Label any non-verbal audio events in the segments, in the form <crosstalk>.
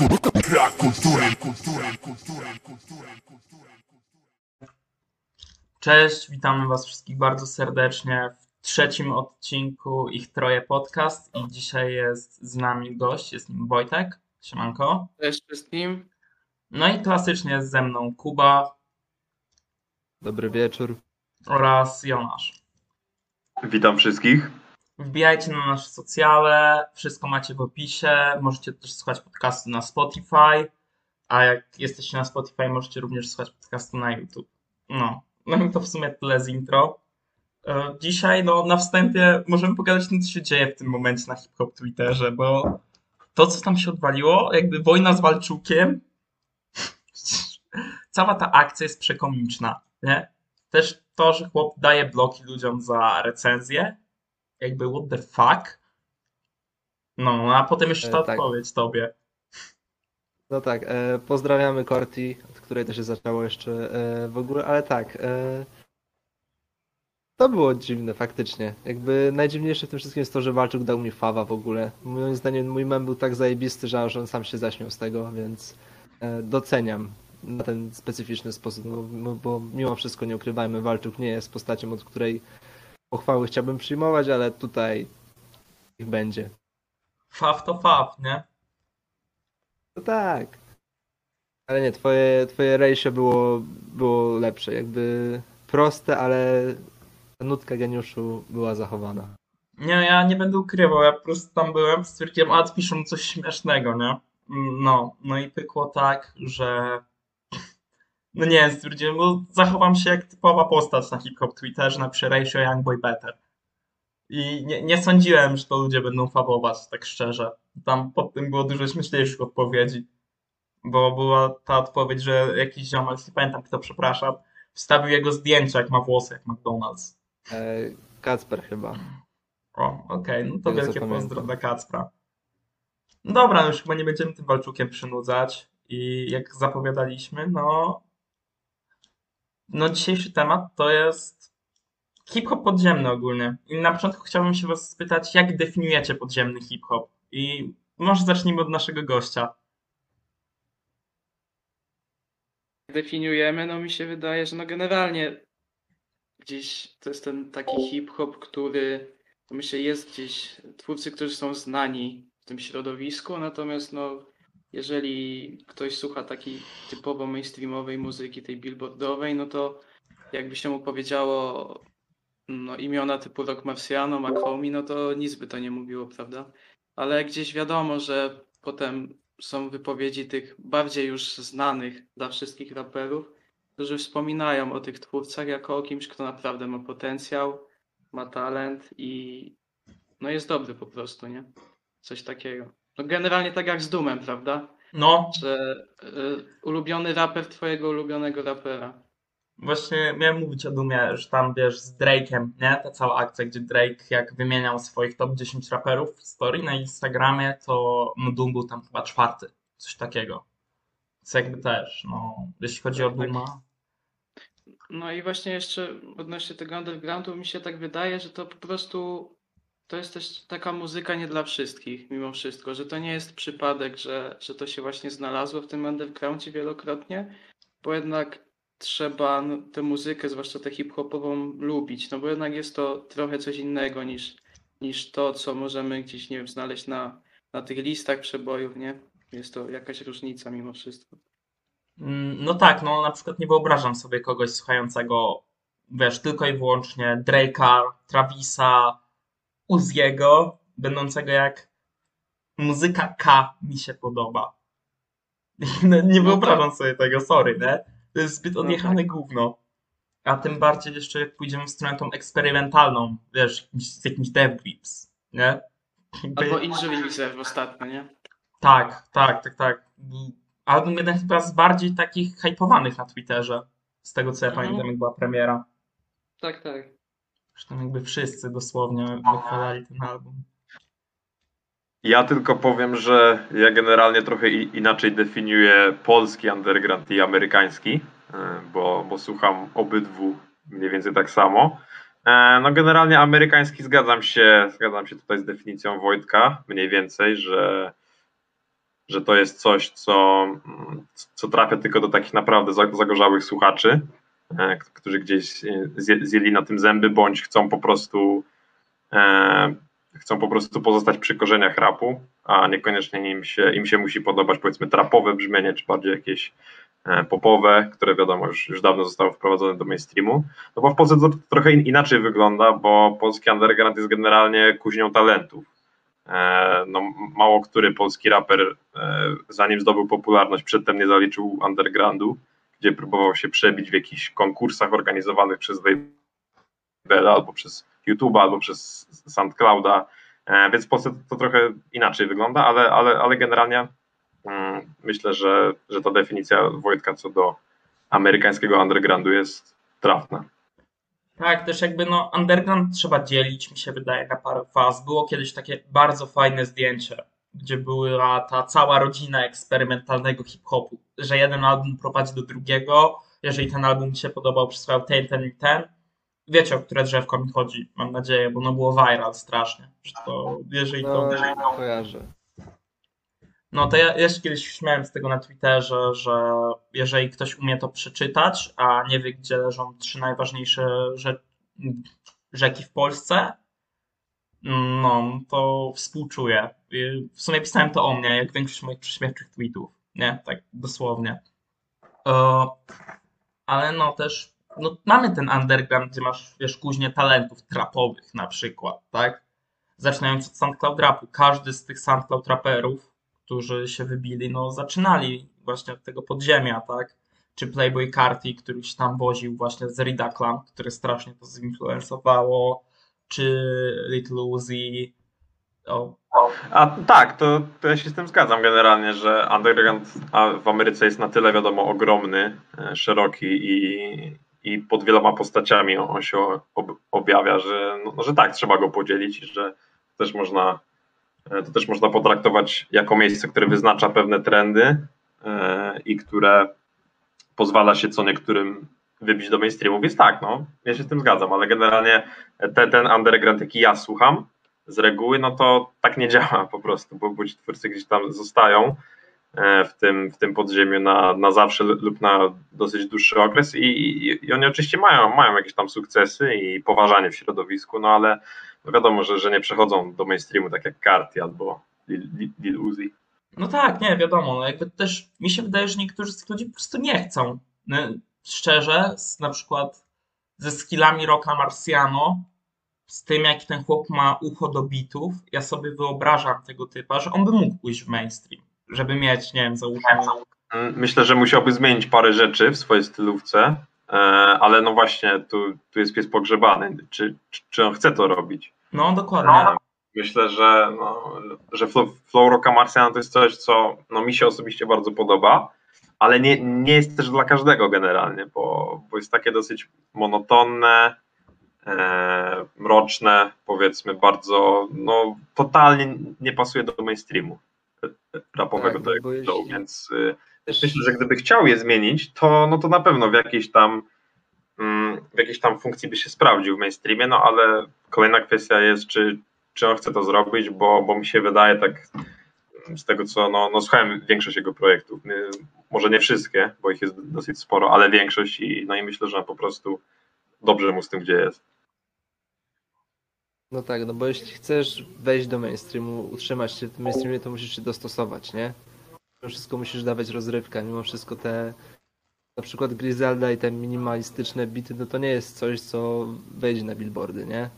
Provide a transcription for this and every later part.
Brak kultury, kultury, kultury, kultury, kultury. Cześć, witamy Was wszystkich bardzo serdecznie w trzecim odcinku Ich Troje Podcast i dzisiaj jest z nami gość, jest nim Wojtek, siemanko. Cześć wszystkim. No i klasycznie jest ze mną Kuba Dobry wieczór. oraz Jonasz. Witam wszystkich. Wbijajcie na nasze socjale, wszystko macie w opisie, możecie też słuchać podcastu na Spotify, a jak jesteście na Spotify, możecie również słuchać podcastu na YouTube. No, no i to w sumie tyle z intro. E, Dzisiaj, no, na wstępie możemy pogadać tym, co się dzieje w tym momencie na hip-hop Twitterze, bo to, co tam się odwaliło, jakby wojna z Walczukiem, <laughs> cała ta akcja jest przekomiczna, nie? Też to, że chłop daje bloki ludziom za recenzję, jakby what the fuck? No, a potem jeszcze ta E, tak. odpowiedź tobie. No tak, e, pozdrawiamy Corti, od której to się zaczęło jeszcze e, w ogóle, ale tak. E, to było dziwne faktycznie. Jakby najdziwniejsze w tym wszystkim jest to, że Walczuk dał mi fawa w ogóle. Moim zdaniem mój mem był tak zajebisty, że on sam się zaśmiał z tego, więc e, doceniam na ten specyficzny sposób, no, bo, bo mimo wszystko nie ukrywajmy, Walczuk nie jest postacią, od której pochwały chciałbym przyjmować, ale tutaj ich będzie. Faw to faw, nie? No tak. Ale nie, twoje, twoje ratio było, było lepsze. Jakby proste, ale ta nutka geniuszu była zachowana. Nie, ja nie będę ukrywał, ja po prostu tam byłem, stwierdziłem, a piszą coś śmiesznego, nie? No, no i pykło tak, że no nie, stwierdziłem, bo zachowam się jak typowa postać na hip-hop Twitterze, napiszę ratio Youngboy Better. I nie, nie sądziłem, że to ludzie będą fawować, tak szczerze. Tam pod tym było dużo śmieszniejszych odpowiedzi. Bo była ta odpowiedź, że jakiś ziomek, nie pamiętam kto, przepraszam, wstawił jego zdjęcie, jak ma włosy, jak McDonald's. E, Kacper chyba. O, okej, no to Tego, wielkie pozdro dla Kacpra. No dobra, no już chyba nie będziemy tym Walczukiem przynudzać i jak zapowiadaliśmy, no no dzisiejszy temat to jest hip-hop podziemny ogólnie. I na początku chciałbym się was spytać, jak definiujecie podziemny hip-hop? I może zacznijmy od naszego gościa. Definiujemy, no mi się wydaje, że no generalnie gdzieś to jest ten taki hip-hop, który myślę jest gdzieś twórcy, którzy są znani w tym środowisku, natomiast no jeżeli ktoś słucha takiej typowo mainstreamowej muzyki, tej billboardowej, no to jakby się mu powiedziało no, imiona typu Rock Marciano, no to nic by to nie mówiło, prawda? Ale gdzieś wiadomo, że potem są wypowiedzi tych bardziej już znanych dla wszystkich raperów, którzy wspominają o tych twórcach jako o kimś, kto naprawdę ma potencjał, ma talent i no jest dobry po prostu, nie? Coś takiego. No generalnie tak jak z Dumem, prawda? No, Że y, ulubiony raper twojego ulubionego rapera. Właśnie miałem mówić o Dumie, że tam wiesz z Drake'em, nie? Ta cała akcja, gdzie Drake jak wymieniał swoich top 10 raperów w story na Instagramie, to no Doom był tam chyba czwarty, coś takiego. Co jakby też, no, jeśli chodzi o Tak, tak. Duma. No i właśnie jeszcze odnośnie tego undergroundu mi się tak wydaje, że to po prostu to jest też taka muzyka nie dla wszystkich mimo wszystko, że to nie jest przypadek, że, że to się właśnie znalazło w tym undergroundzie wielokrotnie, bo jednak trzeba no, tę muzykę, zwłaszcza tę hip-hopową lubić, no bo jednak jest to trochę coś innego niż, niż to, co możemy gdzieś, nie wiem, znaleźć na, na tych listach przebojów, nie? Jest to jakaś różnica mimo wszystko. Mm, No tak, no na przykład nie wyobrażam sobie kogoś słuchającego, wiesz, tylko i wyłącznie Drake'a, Travisa, Uziego, będącego jak muzyka K mi się podoba. No, <laughs> nie No wyobrażam sobie tego, sorry, nie? To jest zbyt No odjechane gówno. A tym bardziej jeszcze jak pójdziemy w stronę tą eksperymentalną, wiesz, z jakimś Dev Grips, nie? Jakby- Albo Injury Reserve ostatnio, nie? tak, tak, tak, tak. Album jeden chyba z bardziej takich hypowanych na Twitterze. Z tego co ja Mhm. pamiętam, jak była premiera. Tak, tak. Zresztą jakby wszyscy dosłownie wychwalali ten album. Ja tylko powiem, że ja generalnie trochę inaczej definiuję polski underground i amerykański, e, bo, bo słucham obydwu mniej więcej tak samo. E, No generalnie amerykański zgadzam się, zgadzam się tutaj z definicją Wojtka, mniej więcej, że, że to jest coś, co, co trafia tylko do takich naprawdę za- zagorzałych słuchaczy, którzy gdzieś e, zjeli na tym zęby, bądź chcą po prostu e, chcą po prostu pozostać przy korzeniach rapu, a niekoniecznie im się, im się musi podobać powiedzmy trapowe brzmienie, czy bardziej jakieś e, popowe, które wiadomo już, już dawno zostało wprowadzone do mainstreamu. No bo w Polsce to trochę in- inaczej wygląda, bo polski underground jest generalnie kuźnią talentów. No, mało który polski raper, zanim zdobył popularność, przedtem nie zaliczył undergroundu, gdzie próbował się przebić w jakichś konkursach organizowanych przez Labela albo przez YouTube'a, albo przez SoundClouda, E, więc w Polsce to, to trochę inaczej wygląda, ale, ale, ale generalnie mm, myślę, że, że ta definicja Wojtka co do amerykańskiego undergroundu jest trafna. Tak, też jakby no underground trzeba dzielić, mi się wydaje, na parę faz. Było kiedyś takie bardzo fajne zdjęcie, gdzie była ta cała rodzina eksperymentalnego hip-hopu, że jeden album prowadzi do drugiego, jeżeli ten album mi się podobał, przysłał ten, ten i ten. Wiecie, o które drzewko mi chodzi, mam nadzieję, bo no było viral strasznie, że to, jeżeli to... No, kojarzę. No to ja jeszcze kiedyś śmiałem z tego na Twitterze, że jeżeli ktoś umie to przeczytać, a nie wie, gdzie leżą trzy najważniejsze rze- rzeki w Polsce, no to współczuję. W sumie pisałem to o mnie, jak większość moich prześmiewczych tweetów, nie? Tak dosłownie. E, Ale no też, no mamy ten underground, gdzie masz, wiesz, kuźnie talentów trapowych na przykład, tak? Zaczynając od SoundCloud rapu. Każdy z tych SoundCloud raperów którzy się wybili, no zaczynali właśnie od tego podziemia, tak? Czy Playboy Carti, który się tam woził właśnie z Ridaclan, które strasznie to zinfluencowało, czy Little Uzi. O, A tak, to, to ja się z tym zgadzam generalnie, że underground w Ameryce jest na tyle wiadomo ogromny, e, szeroki i, i pod wieloma postaciami on, się ob, objawia, że, no, że tak, trzeba go podzielić że też można e, to też można potraktować jako miejsce, które wyznacza pewne trendy e, i które pozwala się co niektórym wybić do mainstreamu. Więc tak, no, ja się z tym zgadzam, ale generalnie te, ten underground, jaki ja słucham, z reguły, no to tak nie działa po prostu, bo, bo ci twórcy gdzieś tam zostają e, w tym, w tym podziemiu na, na zawsze lub na dosyć dłuższy okres i, i, i oni oczywiście mają, mają jakieś tam sukcesy i poważanie w środowisku, no ale no wiadomo, że, że nie przechodzą do mainstreamu tak jak Carti albo Lil, Lil, Uzi. No tak, nie, wiadomo, no jakby też mi się wydaje, że niektórzy z tych ludzi po prostu nie chcą. Szczerze, z, na przykład ze skillami Rocka Marciano, z tym jaki ten chłop ma ucho do bitów, ja sobie wyobrażam tego typa, że on by mógł pójść w mainstream, żeby mieć, nie wiem, Mm, Myślę, że musiałby zmienić parę rzeczy w swojej stylówce, e, ale no właśnie, tu, tu jest pies pogrzebany. Czy, czy, czy on chce to robić? No, dokładnie. No, myślę, że, no, że flow, flow Rocka Marciana to jest coś, co no, mi się osobiście bardzo podoba, ale nie, nie jest też dla każdego generalnie, bo, bo jest takie dosyć monotonne, e, mroczne, powiedzmy, bardzo, no, totalnie nie pasuje do mainstreamu rapowego, Tak, jak to, jeśli- więc y, Też, myślę, że gdyby chciał je zmienić, to, no to na pewno w jakiejś tam mm, w jakiejś tam funkcji by się sprawdził w mainstreamie, no ale kolejna kwestia jest, czy, czy on chce to zrobić, bo, bo mi się wydaje tak z tego co, no, no słuchałem większość jego projektów, może nie wszystkie, bo ich jest dosyć sporo, ale większość i no i myślę, że po prostu dobrze mu z tym, gdzie jest. No tak, no bo jeśli chcesz wejść do mainstreamu, utrzymać się w tym mainstreamie, to musisz się dostosować, nie? Mimo wszystko musisz dawać rozrywkę, mimo wszystko te na przykład Griselda i te minimalistyczne bity, no to nie jest coś, co wejdzie na billboardy, nie?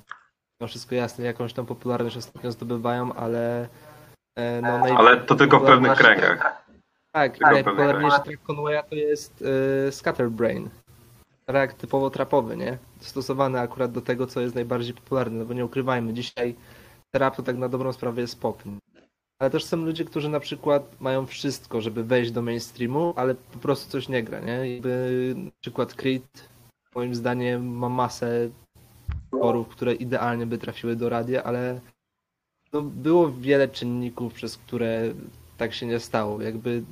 No wszystko jasne, jakąś tam popularność ostatnio zdobywają, ale e, no. Ale to tylko w pewnych kręgach. Tak, Tylko najpopularniejszy track Conwaya to jest e, Scatterbrain. Track typowo trapowy, nie? Stosowany akurat do tego, co jest najbardziej popularne, no bo nie ukrywajmy, dzisiaj trap to tak na dobrą sprawę jest pop. Ale też są ludzie, którzy na przykład mają wszystko, żeby wejść do mainstreamu, ale po prostu coś nie gra, nie? Jakby na przykład Creed moim zdaniem ma masę utworów, które idealnie by trafiły do radia, ale no, było wiele czynników, przez które tak się nie stało. Jakby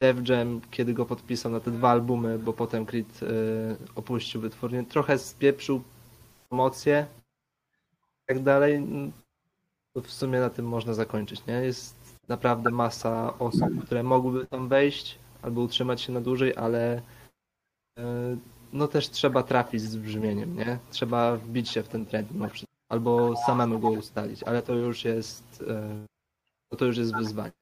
Def Jam, kiedy go podpisał na te dwa albumy, bo potem Creed y, opuścił wytwórnię, trochę spieprzył promocję i tak dalej. To w sumie na tym można zakończyć, nie? Jest naprawdę masa osób, które mogłyby tam wejść albo utrzymać się na dłużej, ale e, no też trzeba trafić z brzmieniem, nie? Trzeba wbić się w ten trend albo samemu go ustalić, ale to już jest e, to już jest wyzwanie.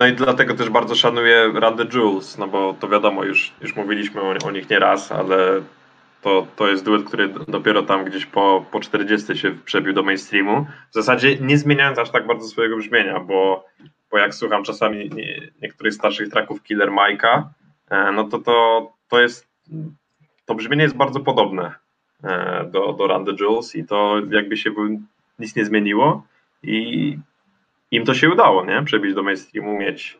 No i dlatego też bardzo szanuję Randy Jules, no bo to wiadomo, już, już mówiliśmy o, o nich nieraz, ale to, to jest duet, który dopiero tam gdzieś po, po 40 się przebił do mainstreamu. W zasadzie nie zmieniając aż tak bardzo swojego brzmienia, bo, bo jak słucham czasami nie, niektórych starszych traków Killer Mike'a, e, no to, to to jest to brzmienie jest bardzo podobne e, do, do Randy Jules i to jakby się nic nie zmieniło i im to się udało, nie? Przebić do mainstreamu, mieć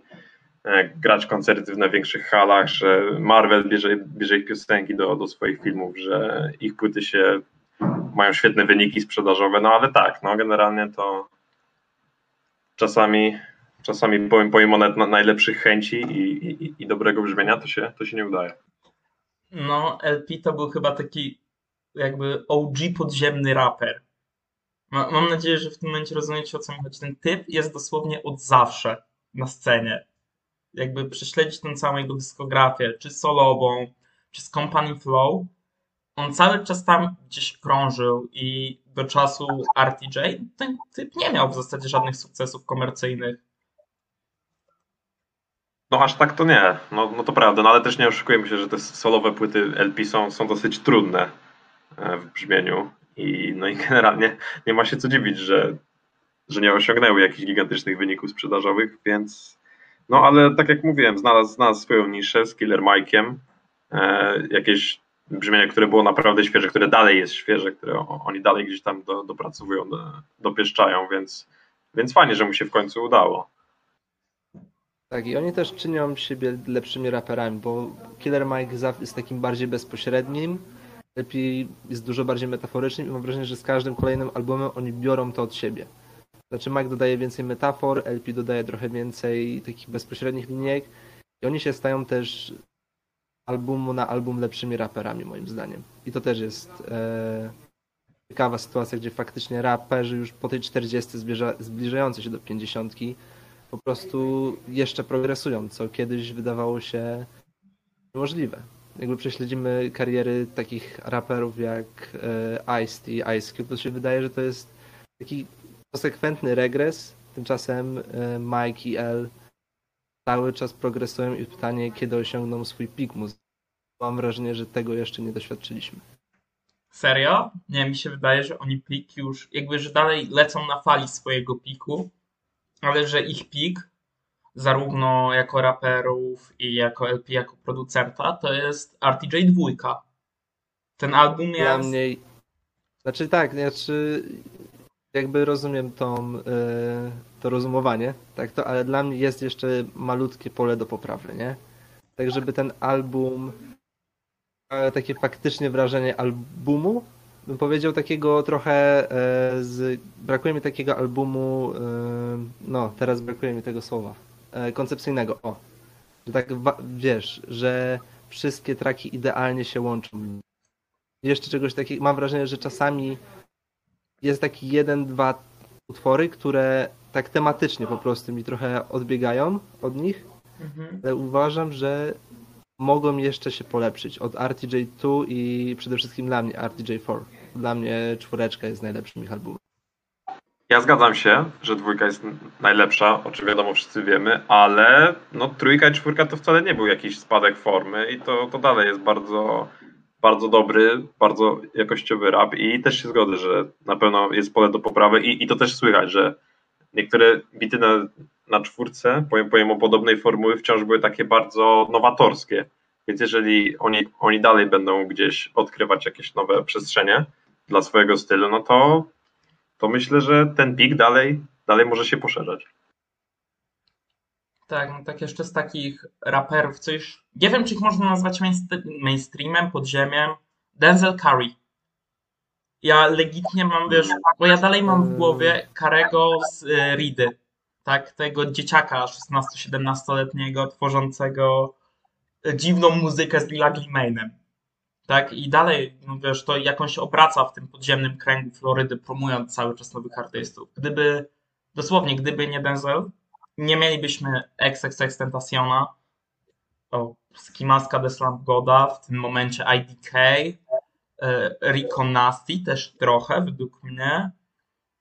e, grać koncerty w największych halach, że Marvel bierze, bierze ich piosenki do, do swoich filmów, że ich płyty się mają świetne wyniki sprzedażowe, no ale tak, no generalnie to czasami czasami pomimo najlepszych chęci i, i, i dobrego brzmienia to się, to się nie udaje. No, LP to był chyba taki jakby OG podziemny raper. Mam nadzieję, że w tym momencie rozumiecie o co mi chodzi. Ten typ jest dosłownie od zawsze na scenie. Jakby prześledzić tę całą jego dyskografię, czy solową, czy z Company Flow, on cały czas tam gdzieś krążył i do czasu RTJ ten typ nie miał w zasadzie żadnych sukcesów komercyjnych. No aż tak to nie, no, no to prawda, no ale też nie oszukujemy się, że te solowe płyty LP są, są dosyć trudne e, w brzmieniu i, no i generalnie nie ma się co dziwić, że, że nie osiągnęły jakichś gigantycznych wyników sprzedażowych, więc no ale tak jak mówiłem, znalazł, znalazł swoją niszę z Killer Mike'iem, e, jakieś brzmienie, które było naprawdę świeże, które dalej jest świeże, które oni dalej gdzieś tam do, dopracowują, do, dopieszczają, więc, więc fajnie, że mu się w końcu udało. Tak, i oni też czynią siebie lepszymi raperami, bo Killer Mike jest takim bardziej bezpośrednim, lepiej jest dużo bardziej metaforycznym i mam wrażenie, że z każdym kolejnym albumem oni biorą to od siebie. Znaczy Mike dodaje więcej metafor, LP dodaje trochę więcej takich bezpośrednich linijek i oni się stają też albumu na album lepszymi raperami moim zdaniem. I to też jest e, ciekawa sytuacja, gdzie faktycznie raperzy już po tej 40 zbliża, zbliżający się do 50 po prostu jeszcze progresują, co kiedyś wydawało się niemożliwe. Jakby prześledzimy kariery takich raperów jak e, Ice-T, Ice Cube, to się wydaje, że to jest taki konsekwentny regres. Tymczasem e, Mike i L cały czas progresują i pytanie, kiedy osiągną swój pik muzyczny. Mam wrażenie, że tego jeszcze nie doświadczyliśmy. Serio? Nie, mi się wydaje, że oni pik już, jakby, że dalej lecą na fali swojego piku, ale że ich pik, zarówno jako raperów i jako LP, jako producenta, to jest RTJ 2. Ten album jest... Dla mnie... Znaczy tak, znaczy jakby rozumiem tą, yy, to rozumowanie, tak to, ale dla mnie jest jeszcze malutkie pole do poprawy, nie? Tak żeby ten album takie faktycznie wrażenie albumu bym powiedział takiego trochę e, z, brakuje mi takiego albumu e, no teraz brakuje mi tego słowa e, koncepcyjnego, o że tak wiesz, że wszystkie traki idealnie się łączą jeszcze czegoś takiego, mam wrażenie, że czasami jest taki jeden, dwa utwory, które tak tematycznie po prostu mi trochę odbiegają od nich, mhm. ale uważam, że mogą jeszcze się polepszyć od RTJ2 i przede wszystkim dla mnie RTJ4 dla mnie czwóreczka jest najlepszym ich albumem. Ja zgadzam się, że dwójka jest najlepsza, o czym wiadomo wszyscy wiemy, ale no trójka i czwórka to wcale nie był jakiś spadek formy i to, to dalej jest bardzo, bardzo dobry, bardzo jakościowy rap i też się zgodzę, że na pewno jest pole do poprawy i, i to też słychać, że niektóre bity na, na czwórce, pomimo podobnej formuły, wciąż były takie bardzo nowatorskie. Więc jeżeli oni, oni dalej będą gdzieś odkrywać jakieś nowe przestrzenie dla swojego stylu, no to, to myślę, że ten pik dalej, dalej może się poszerzać. Tak, no tak jeszcze z takich raperów, co już nie wiem, czy ich można nazwać mainstreamem, podziemiem. Denzel Curry. Ja legitnie mam, wiesz, bo ja dalej mam w głowie Karego z y, Ridy, tak, tego dzieciaka 16-17-letniego tworzącego dziwną muzykę z Lila Gilmainem. Tak? I dalej, no wiesz, to jakąś obraca w tym podziemnym kręgu Florydy, promując cały czas nowych artystów. Gdyby, dosłownie, gdyby nie Denzel, nie mielibyśmy XXX Tentaciona, o, Skimaska de Slamp Goda, w tym momencie IDK, e, Rico Nasty też trochę, według mnie.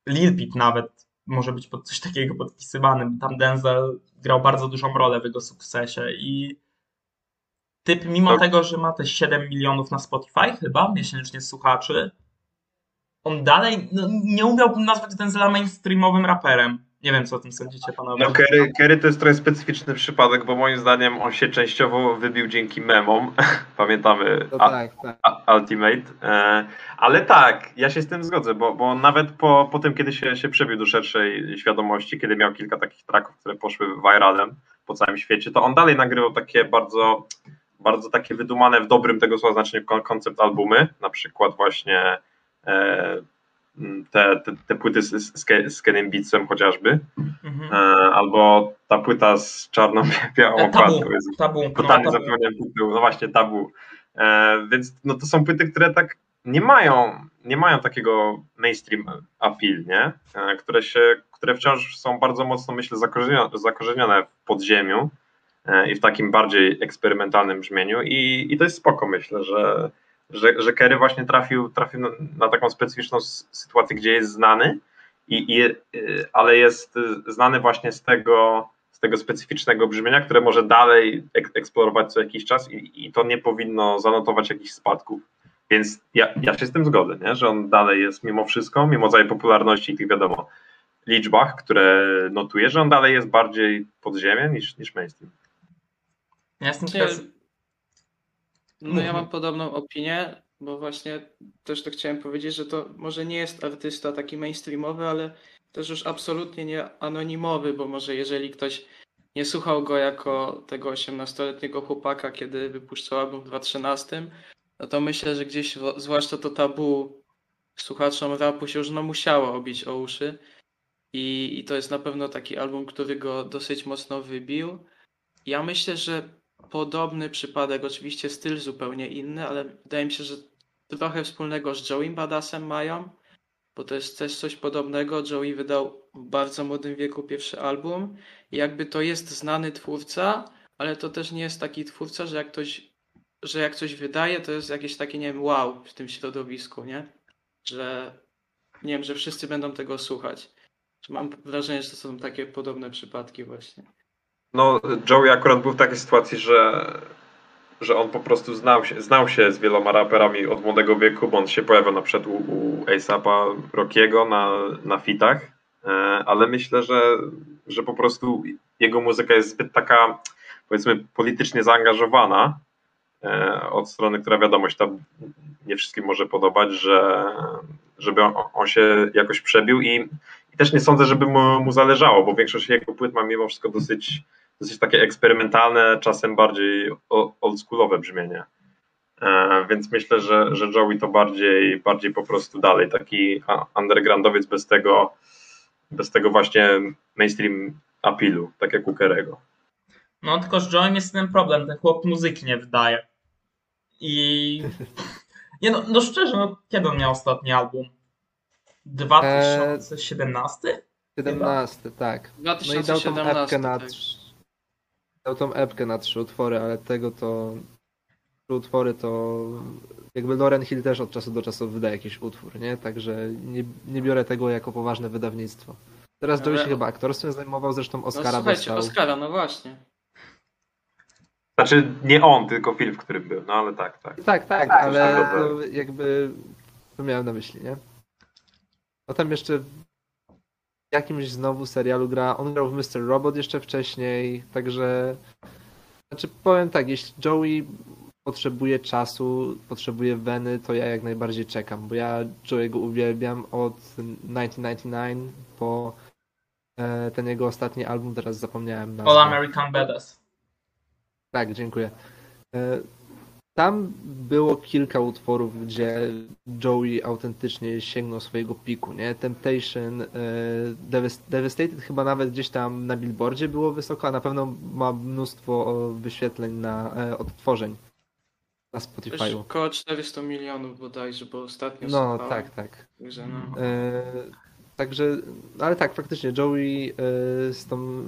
Lil Peep nawet może być pod coś takiego podpisywany, tam Denzel grał bardzo dużą rolę w jego sukcesie i typ, mimo Tak. tego, że ma te 7 milionów na Spotify chyba miesięcznie słuchaczy, on dalej, no, nie umiałbym nazwać Denzela mainstreamowym raperem. Nie wiem, co o tym sądzicie, panowie. No Kerry, Kerry to jest trochę specyficzny przypadek, bo moim zdaniem on się częściowo wybił dzięki memom. <laughs> Pamiętamy To a, tak, tak. a, Ultimate. E, ale tak, ja się z tym zgodzę, bo, bo nawet po, po tym, kiedy się, się przebił do szerszej świadomości, kiedy miał kilka takich tracków, które poszły viralem po całym świecie, to on dalej nagrywał takie bardzo, bardzo takie wydumane w dobrym tego słowa znaczeniu kon- koncept albumy, na przykład właśnie e, te, te, te płyty z, z, z Kenem Beatsem chociażby, Mhm. e, albo ta płyta z czarną białą E, Tabu, tabu, no, Totalnie zapomniałem tytułu, no właśnie tabu. E, więc no to są płyty, które tak nie mają, nie mają takiego mainstream appeal, nie? E, które, się, które wciąż są bardzo mocno, myślę, zakorzenione, zakorzenione w podziemiu i w takim bardziej eksperymentalnym brzmieniu i, i to jest spoko, myślę, że, że, że Kerry właśnie trafił, trafił na, na taką specyficzną sytuację, gdzie jest znany, i, i, y, ale jest znany właśnie z tego, z tego specyficznego brzmienia, które może dalej ek- eksplorować co jakiś czas i, i to nie powinno zanotować jakichś spadków. Więc ja, ja się z tym zgodzę, nie? że on dalej jest mimo wszystko, mimo całej popularności i tych wiadomo liczbach, które notuje, że on dalej jest bardziej podziemie niż, niż mainstream. Ja jestem Nie, teraz... No ja mam podobną opinię, bo właśnie też to chciałem powiedzieć, że to może nie jest artysta taki mainstreamowy, ale też już absolutnie nie anonimowy, bo może jeżeli ktoś nie słuchał go jako tego 18-letniego chłopaka, kiedy wypuszczał album w 2013, no to myślę, że gdzieś, zwłaszcza to tabu słuchaczom rapu się już no musiało obić o uszy i, i to jest na pewno taki album, który go dosyć mocno wybił. Ja myślę, że podobny przypadek, oczywiście styl zupełnie inny, ale wydaje mi się, że trochę wspólnego z Joey Badassem mają, bo to jest też coś podobnego. Joey wydał w bardzo młodym wieku pierwszy album i jakby to jest znany twórca, ale to też nie jest taki twórca, że jak ktoś, że jak coś wydaje, to jest jakieś takie, nie wiem, wow w tym środowisku, nie? Że nie wiem, że wszyscy będą tego słuchać. Mam wrażenie, że to są takie podobne przypadki właśnie. No, Joey akurat był w takiej sytuacji, że, że on po prostu znał się, znał się z wieloma raperami od młodego wieku, bo on się pojawiał na przykład u, u Rockiego na, na fitach, e, ale myślę, że, że po prostu jego muzyka jest zbyt taka, powiedzmy, politycznie zaangażowana e, od strony, która wiadomo się tam nie wszystkim może podobać, że żeby on, on się jakoś przebił i, i też nie sądzę, żeby mu, mu zależało, bo większość jego płyt ma mimo wszystko dosyć dosyć takie eksperymentalne, czasem bardziej oldschoolowe brzmienie. E, więc myślę, że, że Joey to bardziej, bardziej po prostu dalej taki undergroundowiec bez tego, bez tego właśnie mainstream appealu, tak jak u Kerego. No tylko z Joe'em jest ten problem, ten chłop muzyki nie wydaje. I... <laughs> Nie no, no szczerze, no kiedy on miał ostatni album? 2017? 17, tak. No i dał tą 2017. epkę na tak. Dał tą epkę na trzy utwory, ale tego to trzy utwory to jakby Lauren Hill też od czasu do czasu wydaje jakiś utwór, nie? Także nie, nie biorę tego jako poważne wydawnictwo. Teraz Ale- Joey się chyba aktorstwem zajmował, zresztą No Oscara słuchajcie, dostał. Oscara, no właśnie. Znaczy nie on, tylko film, w którym był, no ale tak, tak. Tak, tak, Tak, ale tak, to jakby to miałem na myśli, nie? Potem jeszcze w jakimś znowu serialu gra, on grał w Mr. Robot jeszcze wcześniej, także znaczy powiem tak, jeśli Joey potrzebuje czasu, potrzebuje weny, to ja jak najbardziej czekam, bo ja Joey'ego uwielbiam od 1999 po e, ten jego ostatni album, teraz zapomniałem nazwy. All American Badass. Tak, dziękuję. E, Tam było kilka utworów, gdzie Joey autentycznie sięgnął swojego piku, nie? Temptation, e, Devas- Devastated chyba nawet gdzieś tam na billboardzie było wysoko, a na pewno ma mnóstwo o, wyświetleń na e, odtworzeń na Spotify'u. około 400 milionów bodajże, bo ostatnio No, słuchałem. tak, tak. Także no. E, Także, ale tak, faktycznie Joey e, z tą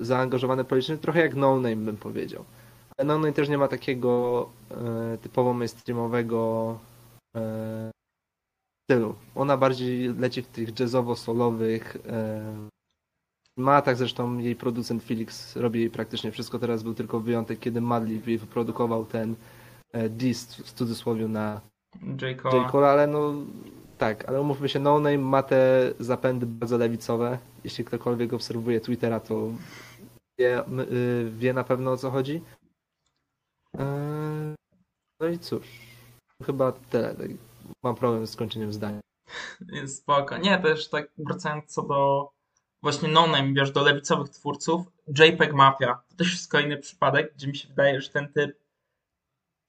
zaangażowany politycznie, trochę jak No Name bym powiedział. Ale No Name też nie ma takiego e, typowo mainstreamowego e, stylu. Ona bardziej leci w tych jazzowo-solowych. E, ma tak zresztą jej producent Felix robi jej praktycznie wszystko. Teraz był tylko wyjątek, kiedy Madlib jej wyprodukował ten e, diss w cudzysłowie na J. J. Cole, ale no tak, ale umówmy się, No Name ma te zapędy bardzo lewicowe. Jeśli ktokolwiek obserwuje Twittera, to wie, y, wie na pewno o co chodzi. Eee, No i cóż, chyba tyle. Tak, Mam problem z skończeniem zdania. Spoko. Nie, też tak wracając co do właśnie no-name, wiesz, do lewicowych twórców, JPEG Mafia. To też jest kolejny przypadek, gdzie mi się wydaje, że ten typ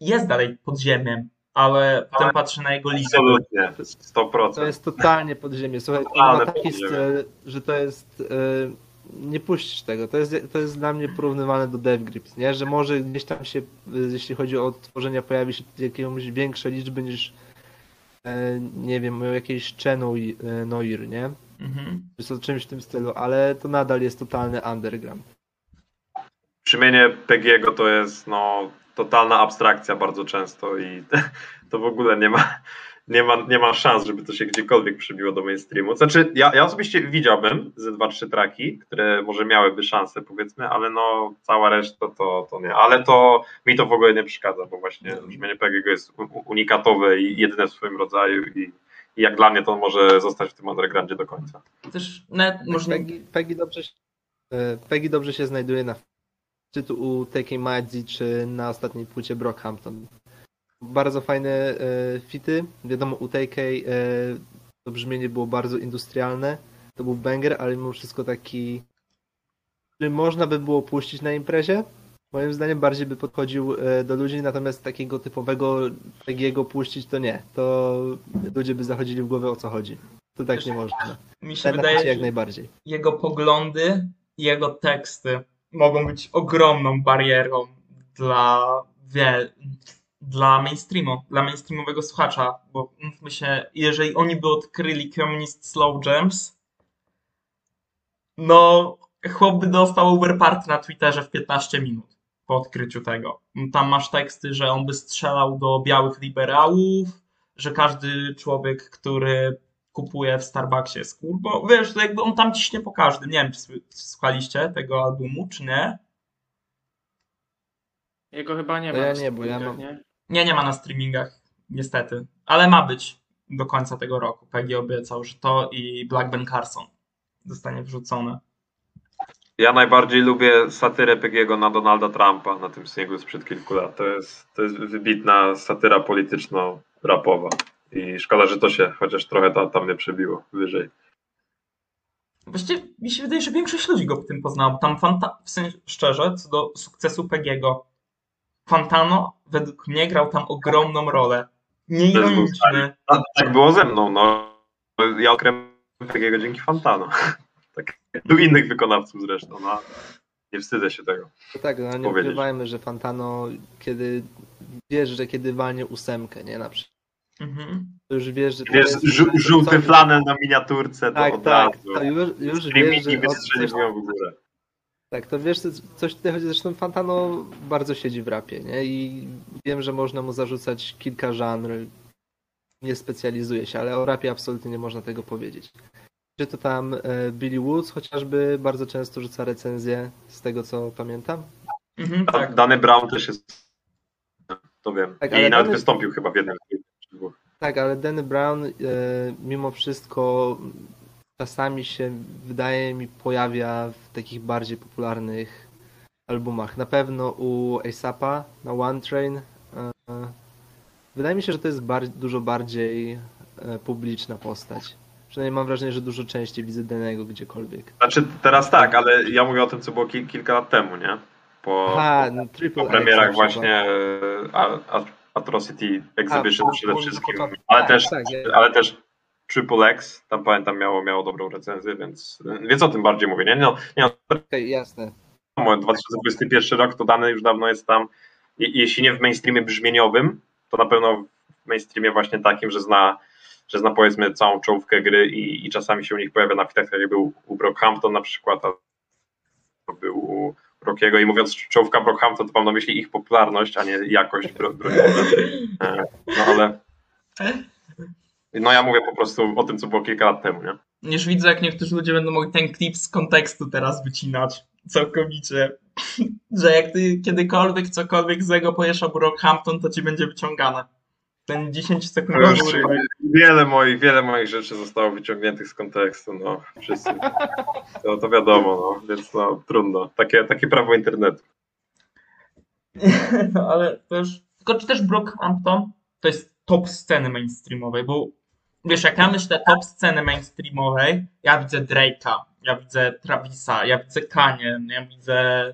jest dalej podziemiem, ale potem patrzę na jego liczby. Absolutnie, 100%. To jest totalnie podziemie. Słuchaj, Totalne ma taki styl, że to jest. e, nie puścisz tego. To jest, to jest dla mnie porównywalne do DevGrips, nie? Że może gdzieś tam się, e, jeśli chodzi o tworzenia, pojawi się jakieś większe liczby niż e, nie wiem, jakiejś Chenui e, Noir, nie? Mhm. Czy to czymś w tym stylu, ale to nadal jest totalny underground. Brzmienie Pegiego to jest no, totalna abstrakcja bardzo często i <laughs> to w ogóle nie ma, nie, ma, nie ma szans, żeby to się gdziekolwiek przybiło do mainstreamu. Znaczy, ja, ja osobiście widziałbym ze dwa, trzy traki, które może miałyby szansę, powiedzmy, ale no cała reszta to, to nie. Ale to mi to w ogóle nie przeszkadza, bo właśnie brzmienie Pegiego jest unikatowe i jedyne w swoim rodzaju i, i jak dla mnie to może zostać w tym undergroundzie do końca. Też nawet może nie, Peggy, Peggy, dobrze, się- e, Peggy dobrze się znajduje na czy tu u Taking Madzi, czy na ostatniej płycie Brockhampton. Bardzo fajne e, fity. Wiadomo, u TK e, to brzmienie było bardzo industrialne. To był banger, ale mimo wszystko taki, który można by było puścić na imprezie. Moim zdaniem bardziej by podchodził e, do ludzi, natomiast takiego typowego Peggy'ego puścić to nie. To ludzie by zachodzili w głowę o co chodzi. To tak nie można. mi się Ten wydaje, jak najbardziej. jego poglądy i jego teksty mogą być ogromną barierą dla, wie, dla mainstreamu, dla mainstreamowego słuchacza, bo mówmy się, jeżeli oni by odkryli Communist Slow Jams, no chłop by dostał overparty na Twitterze w 15 minut po odkryciu tego. Tam masz teksty, że on by strzelał do białych liberałów, że każdy człowiek, który kupuje w Starbucksie jest kurbo. Wiesz, to jakby on tam ciśnie po każdym. Nie wiem, czy słuchaliście tego albumu, czy nie. Jego chyba nie ma. ja nie, bo ja mam- nie? Nie, nie ma na streamingach, niestety. Ale ma być do końca tego roku. Peggy obiecał, że to i Black Ben Carson zostanie wrzucone. Ja najbardziej lubię satyrę Pegiego na Donalda Trumpa na tym singlu sprzed kilku lat. To jest, to jest wybitna satyra polityczno-rapowa. I szkoda, że to się chociaż trochę tam, tam nie przebiło wyżej. Właściwie mi się wydaje, że większość ludzi go w tym poznała. Tam Fanta, w sensie szczerze, co do sukcesu Pegiego, Fantano według mnie grał tam ogromną rolę. Nieironiczny. A, tak było ze mną. No. Ja odkryłem Pegiego dzięki Fantano. <laughs> Tak u innych wykonawców zresztą. No. Nie wstydzę się tego. No tak, no nie powiedzieć. ukrywajmy, że Fantano, kiedy wiesz, że kiedy walnie ósemkę, nie na przykład, Mhm. to już wiesz, że to Wiesz, jest... żół, żółty coś- flanel na miniaturce, to Tak, od tak, razu. to już, już wiesz, że o, coś, wystrzeliwują w górę. Tak, to wiesz, coś tutaj chodzi, zresztą Fantano bardzo siedzi w rapie, nie, i wiem, że można mu zarzucać kilka żanr, nie specjalizuje się, ale o rapie absolutnie nie można tego powiedzieć. Czy to tam e, Billy Woods chociażby bardzo często rzuca recenzje, z tego co pamiętam. Mhm, Tak. Dany Brown też jest. To wiem. Tak, I nawet Danny- wystąpił chyba w jednym. Tak, ale Danny Brown e, mimo wszystko czasami się, wydaje mi, pojawia w takich bardziej popularnych albumach. Na pewno u ASAPa na One Train. E, wydaje mi się, że to jest bar- dużo bardziej e, publiczna postać. Przynajmniej mam wrażenie, że dużo częściej widzę Danego gdziekolwiek. Znaczy teraz tak, ale ja mówię o tym, co było kil, kilka lat temu, nie? Po, Aha, no, po X premierach przykład. właśnie e, Atrocity Exhibition A, przede po- wszystkim, po- ale tak, też, tak, ale też Triple X, tam pamiętam miało, miało dobrą recenzję, więc, więc o tym bardziej mówię, nie? No, nie no, Okej, jasne. wiadomo, 2021 rok to dany już dawno jest tam, jeśli nie w mainstreamie brzmieniowym, to na pewno w mainstreamie właśnie takim, że zna, że zna powiedzmy całą czołówkę gry i, i czasami się u nich pojawia na fitach, tak jak był u Brockhampton na przykład, a- był u Rockiego i mówiąc czołówka Brockhampton, to mam na myśli ich popularność, a nie jakość bro, broń Boże. <laughs> E, No ale <laughs> no ja mówię po prostu o tym, co było kilka lat temu, nie? Już widzę, jak niektórzy ludzie będą mogli ten klip z kontekstu teraz wycinać. Całkowicie. <laughs> Że jak ty kiedykolwiek cokolwiek złego powiesz o Brockhampton, to ci będzie wyciągane. Ten 10 sekundowy Już urywek. Wiele moich, wiele moich rzeczy zostało wyciągniętych z kontekstu, no wszyscy. To, to wiadomo, no, więc no trudno. Takie, takie prawo internetu. <laughs> No ale też. Tylko czy też Brockhampton to jest top sceny mainstreamowej, bo wiesz, jak ja myślę top sceny mainstreamowej, ja widzę Drake'a, ja widzę Travisa, ja widzę Kanye, ja widzę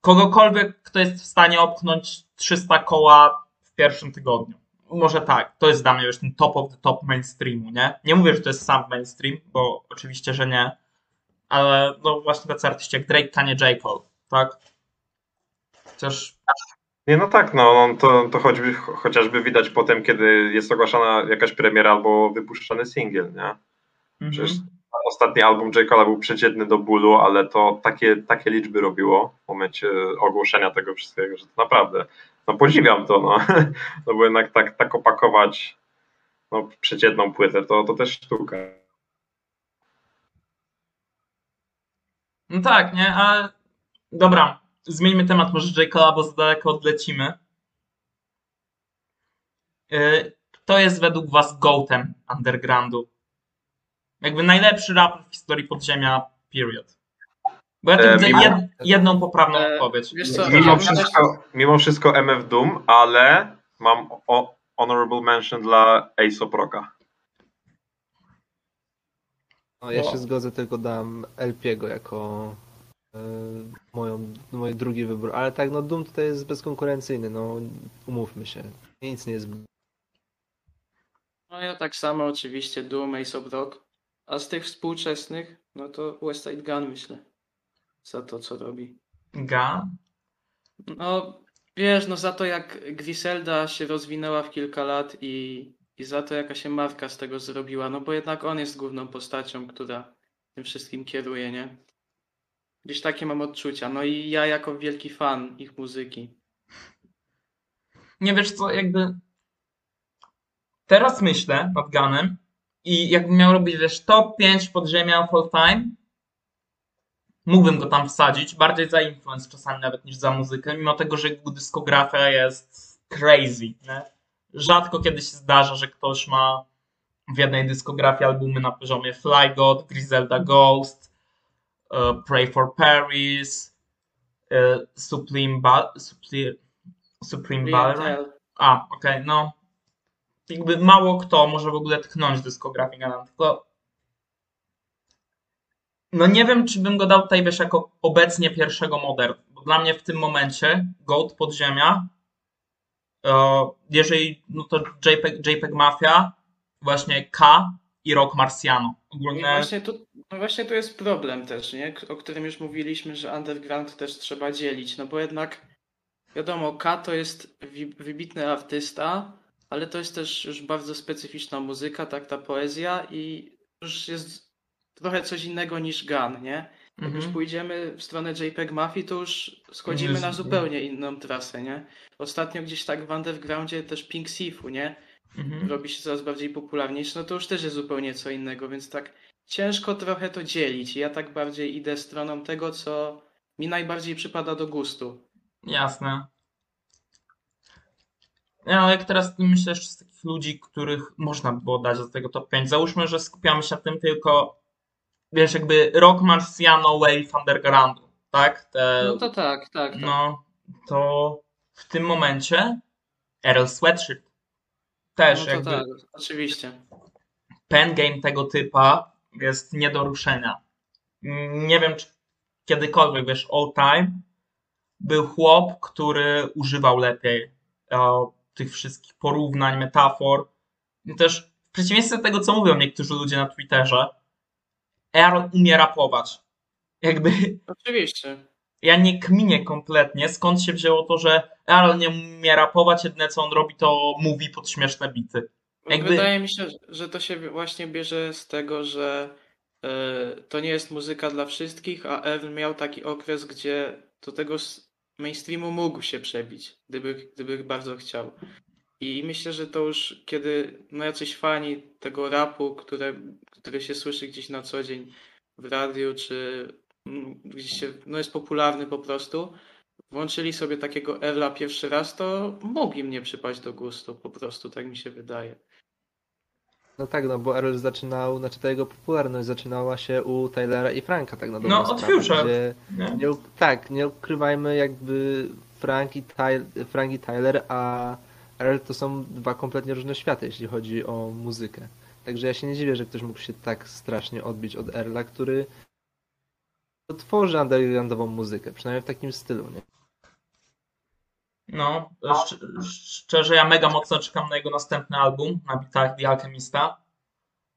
kogokolwiek, kto jest w stanie opchnąć 300 koła w pierwszym tygodniu. Może tak, to jest dla mnie już ten top of the top mainstreamu, nie? Nie mówię, że to jest sam mainstream, bo oczywiście, że nie, ale no właśnie tacy artyści jak Drake, Kanye, J. Cole, tak? Chociaż Nie, no tak, no, no to, to choćby, cho- chociażby widać potem, kiedy jest ogłaszana jakaś premiera albo wypuszczany singiel, nie? Przecież ostatni album J. Cole'a był przeciętny do bólu, ale to takie, takie liczby robiło w momencie ogłoszenia tego wszystkiego, że to naprawdę, no podziwiam to, no, <laughs> no bo jednak tak, tak opakować no, przeciętną płytę, to, to też sztuka. No tak, nie? Ale dobra, zmieńmy temat może J. Cole'a, bo za daleko odlecimy. Kto jest według was goatem undergroundu? Jakby najlepszy raper w historii podziemia, period. Bo ja tu E, widzę mimo- jed, jedną poprawną E, odpowiedź. Wiesz co, Mimo ja- wszystko, mimo wszystko MF Doom, ale mam o, honorable mention dla Ace Rocka. No, ja się zgodzę, tylko dam LP'ego jako e, moją, mój drugi wybór. Ale tak, no Doom tutaj jest bezkonkurencyjny, no umówmy się. Nic nie jest No ja tak samo oczywiście, Doom, Ace of Rock. A z tych współczesnych, no to West Side Gun myślę. Za to, co robi. Ga? No, wiesz, no za to jak Griselda się rozwinęła w kilka lat i, i za to jaka się marka z tego zrobiła, no bo jednak on jest główną postacią, która tym wszystkim kieruje, nie? Gdzieś takie mam odczucia. No i ja jako wielki fan ich muzyki. Nie wiesz co, jakby teraz myślę nad Ganem i jakbym miał robić, wiesz, top 5 podziemia of all time, mógłbym go tam wsadzić, bardziej za influence czasami nawet niż za muzykę, mimo tego, że jego dyskografia jest crazy, nie? Rzadko kiedy się zdarza, że ktoś ma w jednej dyskografii albumy na poziomie Fly God, Griselda Ghost, Pray for Paris, e, Supreme, ba- Supreme, Supreme. Clientele. A, okej, no. Jakby mało kto może w ogóle tknąć dyskografię Gana, tylko no nie wiem, czy bym go dał tutaj, wiesz, jako obecnie pierwszego modern, bo dla mnie w tym momencie Goat Podziemia, e, jeżeli, no to JPEG, JPEG Mafia, właśnie K i Rock Marciano. I Ogólnie, właśnie tu, no właśnie tu jest problem też, nie? O którym już mówiliśmy, że underground też trzeba dzielić, no bo jednak wiadomo, K to jest wybitny artysta, ale to jest też już bardzo specyficzna muzyka, tak ta poezja i już jest trochę coś innego niż Gun, nie? Jak już mhm. pójdziemy w stronę JPEG Mafii, to już schodzimy na zupełnie inną trasę, nie? Ostatnio gdzieś tak w undergroundzie też Pink Sifu, nie? Mhm. robi się coraz bardziej popularniejszy, no to już też jest zupełnie co innego, więc tak ciężko trochę to dzielić. Ja tak bardziej idę stroną tego, co mi najbardziej przypada do gustu. Jasne. Ja, jak teraz myślę jeszcze z takich ludzi, których można by było dać do tego top 5. Załóżmy, że skupiamy się na tym tylko, wiesz, jakby Rock Marciano Wave Undergroundu, tak? Te, No to tak, tak, tak. no, to w tym momencie Errol Sweatshirt też no to jakby tak, oczywiście. pen game tego typa jest nie do ruszenia. Nie wiem, czy kiedykolwiek, wiesz, all time był chłop, który używał lepiej e, tych wszystkich porównań, metafor. I też w przeciwieństwie do tego, co mówią niektórzy ludzie na Twitterze, Aaron umie rapować. Jakby Oczywiście. Ja nie kminię kompletnie, skąd się wzięło to, że Aaron nie umie rapować, jedyne co on robi, to mówi pod śmieszne bity. Jakby- Wydaje mi się, że to się właśnie bierze z tego, że e, to nie jest muzyka dla wszystkich, a Earl miał taki okres, gdzie do tego mainstreamu mógł się przebić, gdyby, gdyby bardzo chciał. I myślę, że to już kiedy no jacyś fani tego rapu, które, które się słyszy gdzieś na co dzień w radiu, czy gdzieś się, no jest popularny po prostu, włączyli sobie takiego Erla pierwszy raz, to mogli mnie przypaść do gustu, po prostu, tak mi się wydaje. No tak, no bo Earl zaczynał, znaczy ta jego popularność zaczynała się u Taylora i Franka tak na dobrą No, od Future. Gdzie, Nie? nie, tak, nie ukrywajmy jakby Frank i, Tyler, Frank i Tyler, a Earl to są dwa kompletnie różne światy, jeśli chodzi o muzykę. Także ja się nie dziwię, że ktoś mógł się tak strasznie odbić od Earla, który tworzy undergroundową muzykę, przynajmniej w takim stylu, nie? No, szcz- szczerze, ja mega mocno czekam na jego następny album na bitach The Alchemista,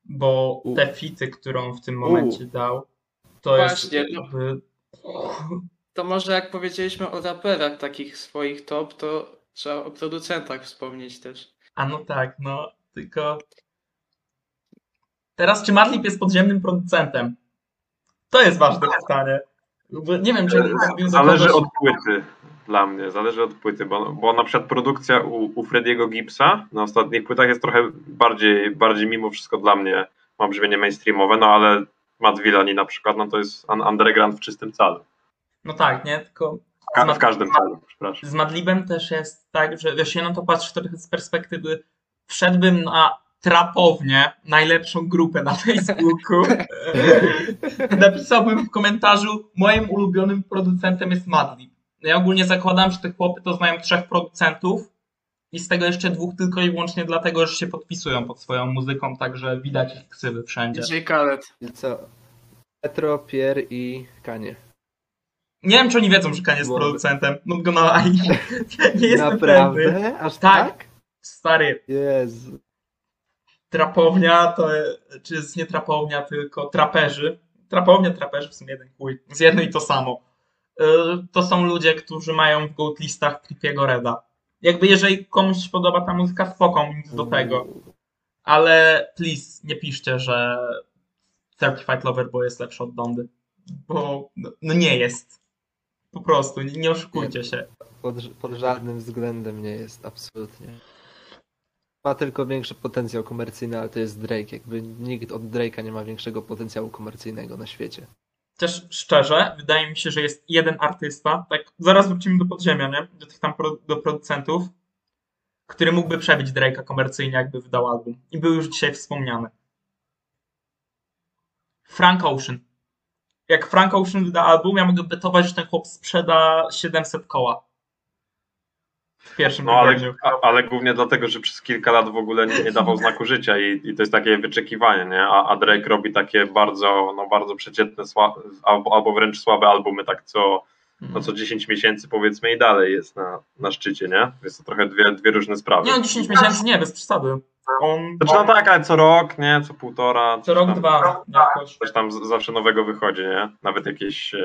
bo U. te fity, którą w tym momencie dał, to Właśnie, jest jakby... To może jak powiedzieliśmy o raperach takich swoich top, to trzeba o producentach wspomnieć też. A no tak, no, tylko... Teraz, czy Madlib jest podziemnym producentem? To jest ważne pytanie. Nie wiem, czy za Zależy od płyty dla mnie, zależy od płyty, bo, bo na przykład produkcja u, u Frediego Gibsa na ostatnich płytach jest trochę bardziej, bardziej mimo wszystko dla mnie ma brzmienie mainstreamowe, no ale Matt Villani na przykład, no to jest un- underground w czystym calu. No tak, nie? Tylko Ka- w każdym calu, przepraszam. z Madlibem też jest tak, że wiesz, na to patrzę trochę z perspektywy wszedłbym na trapownię, najlepszą grupę na Facebooku. <laughs> Napisałbym w komentarzu, moim ulubionym producentem jest Madlib. Ja ogólnie zakładam, że te chłopy to znają trzech producentów i z tego jeszcze dwóch tylko i wyłącznie dlatego, że się podpisują pod swoją muzyką, także widać ich ksywy wszędzie. DJ Khaled. I co? Petro, Pierre i Kanie. Nie wiem, czy oni wiedzą, że Kanye jest Byłoby. producentem. No go no, <laughs> nie jestem pewny. Naprawdę? Aż Tak. tak? Stary, Jezu. Trapownia to, czy jest nie trapownia, tylko traperzy. Trapownia, traperzy w sumie jeden chuj. Z jedno i to samo. Y, To są ludzie, którzy mają w gold listach Trippiego Reda. Jakby jeżeli komuś się podoba ta muzyka, spoko, nic do tego. Ale please, nie piszcie, że Certified Lover Boy jest lepszy od Dondy. Bo no nie jest. Po prostu, nie, nie oszukujcie się. Pod, pod żadnym względem nie jest, absolutnie. Ma tylko większy potencjał komercyjny, ale to jest Drake. Jakby nikt od Drake'a nie ma większego potencjału komercyjnego na świecie. Też szczerze, wydaje mi się, że jest jeden artysta, tak zaraz wrócimy do podziemia, nie? Do tych tam pro, do producentów, który mógłby przebić Drake'a komercyjnie, jakby wydał album. I był już dzisiaj wspomniany. Frank Ocean. Jak Frank Ocean wyda album, ja mogę betować, że ten chłop sprzeda 700 koła. W pierwszym No ale, a- ale głównie dlatego, że przez kilka lat w ogóle nie, nie dawał znaku życia i, i to jest takie wyczekiwanie, nie? A, a Drake robi takie bardzo, no bardzo przeciętne sła, albo, albo wręcz słabe albumy, tak co, no co 10 miesięcy powiedzmy i dalej jest na, na szczycie, nie? Jest to trochę dwie, dwie różne sprawy. Nie, on 10 miesięcy nie, bez przesady. On Znaczy no tak, ale co rok, nie? Co półtora. co rok, tam, dwa. Coś tam zawsze nowego wychodzi, nie? Nawet jakieś e,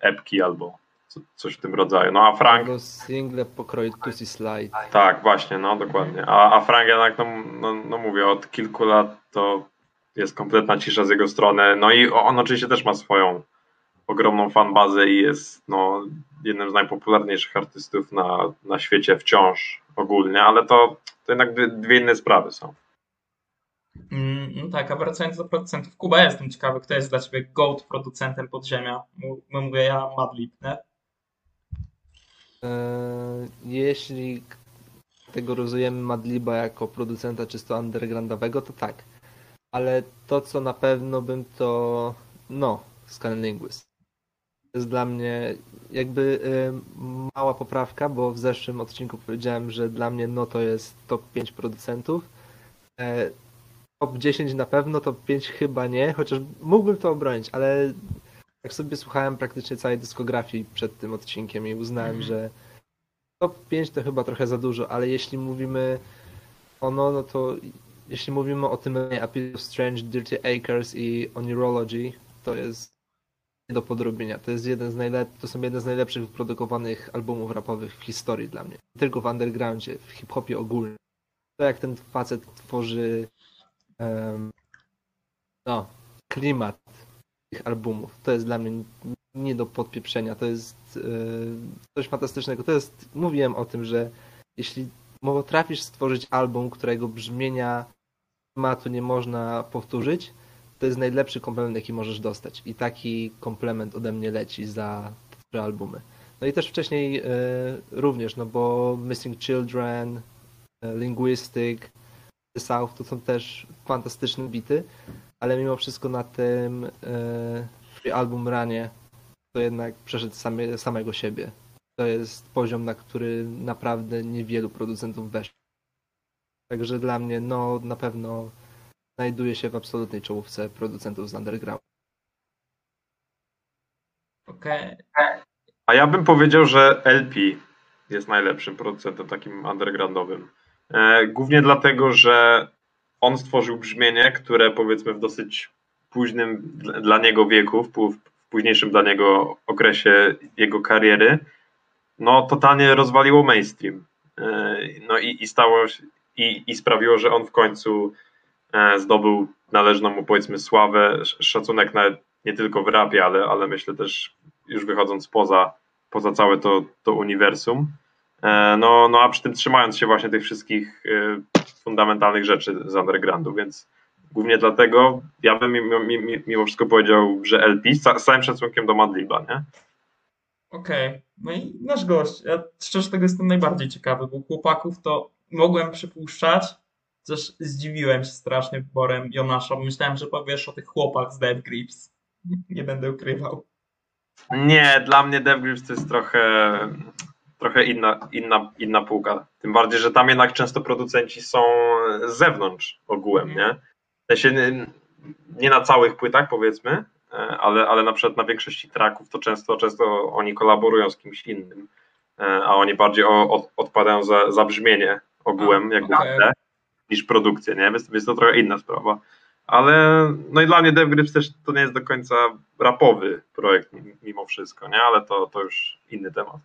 epki albo co, coś w tym rodzaju. No a Frank, Albo single pokroju Tusi Slide. tak, właśnie, no dokładnie. A, a Frank jednak, no, no, no mówię, od kilku lat to jest kompletna cisza z jego strony. No i on oczywiście też ma swoją ogromną fanbazę i jest no, jednym z najpopularniejszych artystów na, na świecie wciąż ogólnie, ale to, to jednak dwie, dwie inne sprawy są. Mm, No tak, a wracając do producentów. Kuba, ja jestem ciekawy, kto jest dla ciebie GOAT producentem podziemia? Mu- No mówię ja, Madlib, nie? Eee, Jeśli kategoryzujemy Madliba jako producenta czysto undergroundowego, to tak. Ale to, co na pewno bym to... No, Scanlinguist. To jest dla mnie jakby em, mała poprawka, bo w zeszłym odcinku powiedziałem, że dla mnie no to jest top 5 producentów. E, Top 10 na pewno, top 5 chyba nie, chociaż mógłbym to obronić, ale jak sobie słuchałem praktycznie całej dyskografii przed tym odcinkiem i uznałem, Mhm. że top 5 to chyba trochę za dużo, ale jeśli mówimy o no, no to jeśli mówimy o tym A Piece of Strange, Dirty Acres i o Neurology, to jest nie do podrobienia. To jest jeden z najlep- to są jedne z najlepszych wyprodukowanych albumów rapowych w historii dla mnie. Nie tylko w undergroundzie, w hip-hopie ogólnie. To jak ten facet tworzy em, no, klimat tych albumów. To jest dla mnie nie do podpieprzenia. To jest e, coś fantastycznego. To jest, mówiłem o tym, że jeśli potrafisz stworzyć album, którego brzmienia tematu nie można powtórzyć, to jest najlepszy komplement, jaki możesz dostać. I taki komplement ode mnie leci za te albumy. No i też wcześniej e, również, no bo Missing Children, e, Linguistic, The South to są też fantastyczne bity, ale mimo wszystko na tym free album ranie to jednak przeszedł same, samego siebie. To jest poziom, na który naprawdę niewielu producentów weszło. Także dla mnie, no na pewno znajduje się w absolutnej czołówce producentów z underground. Okej. A ja bym powiedział, że LP jest najlepszym producentem takim undergroundowym. E, Głównie dlatego, że on stworzył brzmienie, które powiedzmy w dosyć późnym dla- niego wieku, w pó- w późniejszym dla niego okresie jego kariery, no totalnie rozwaliło mainstream. E, No i, i stało się, i, i sprawiło, że on w końcu e, zdobył należną mu powiedzmy sławę, sz- szacunek nawet nie tylko w rapie, ale, ale myślę też już wychodząc poza, poza całe to, to uniwersum. E, No, no a przy tym trzymając się właśnie tych wszystkich e, fundamentalnych rzeczy z undergroundu, więc głównie dlatego ja bym mimo, wszystko powiedział, że LP z, ca- z całym szacunkiem do Madliba, nie? Okej, no i nasz gość. Ja szczerze tego jestem najbardziej ciekawy, bo chłopaków to mogłem przypuszczać, też zdziwiłem się strasznie wyborem Jonasza, bo myślałem, że powiesz o tych chłopach z Dead Grips. Nie będę ukrywał. Nie, dla mnie Dev Grips to jest trochę, trochę inna, inna, inna półka. Tym bardziej, że tam jednak często producenci są z zewnątrz ogółem, nie? W sensie nie, na całych płytach powiedzmy, e, ale, ale na przykład na większości tracków to często, często oni kolaborują z kimś innym, e, a oni bardziej od, odpadają za, za brzmienie ogółem, jakby okej. te, niż produkcję, nie? Więc, więc to trochę inna sprawa. Ale no i dla mnie Dev Grips też to nie jest do końca rapowy projekt mimo wszystko, nie? Ale to, to już inny temat.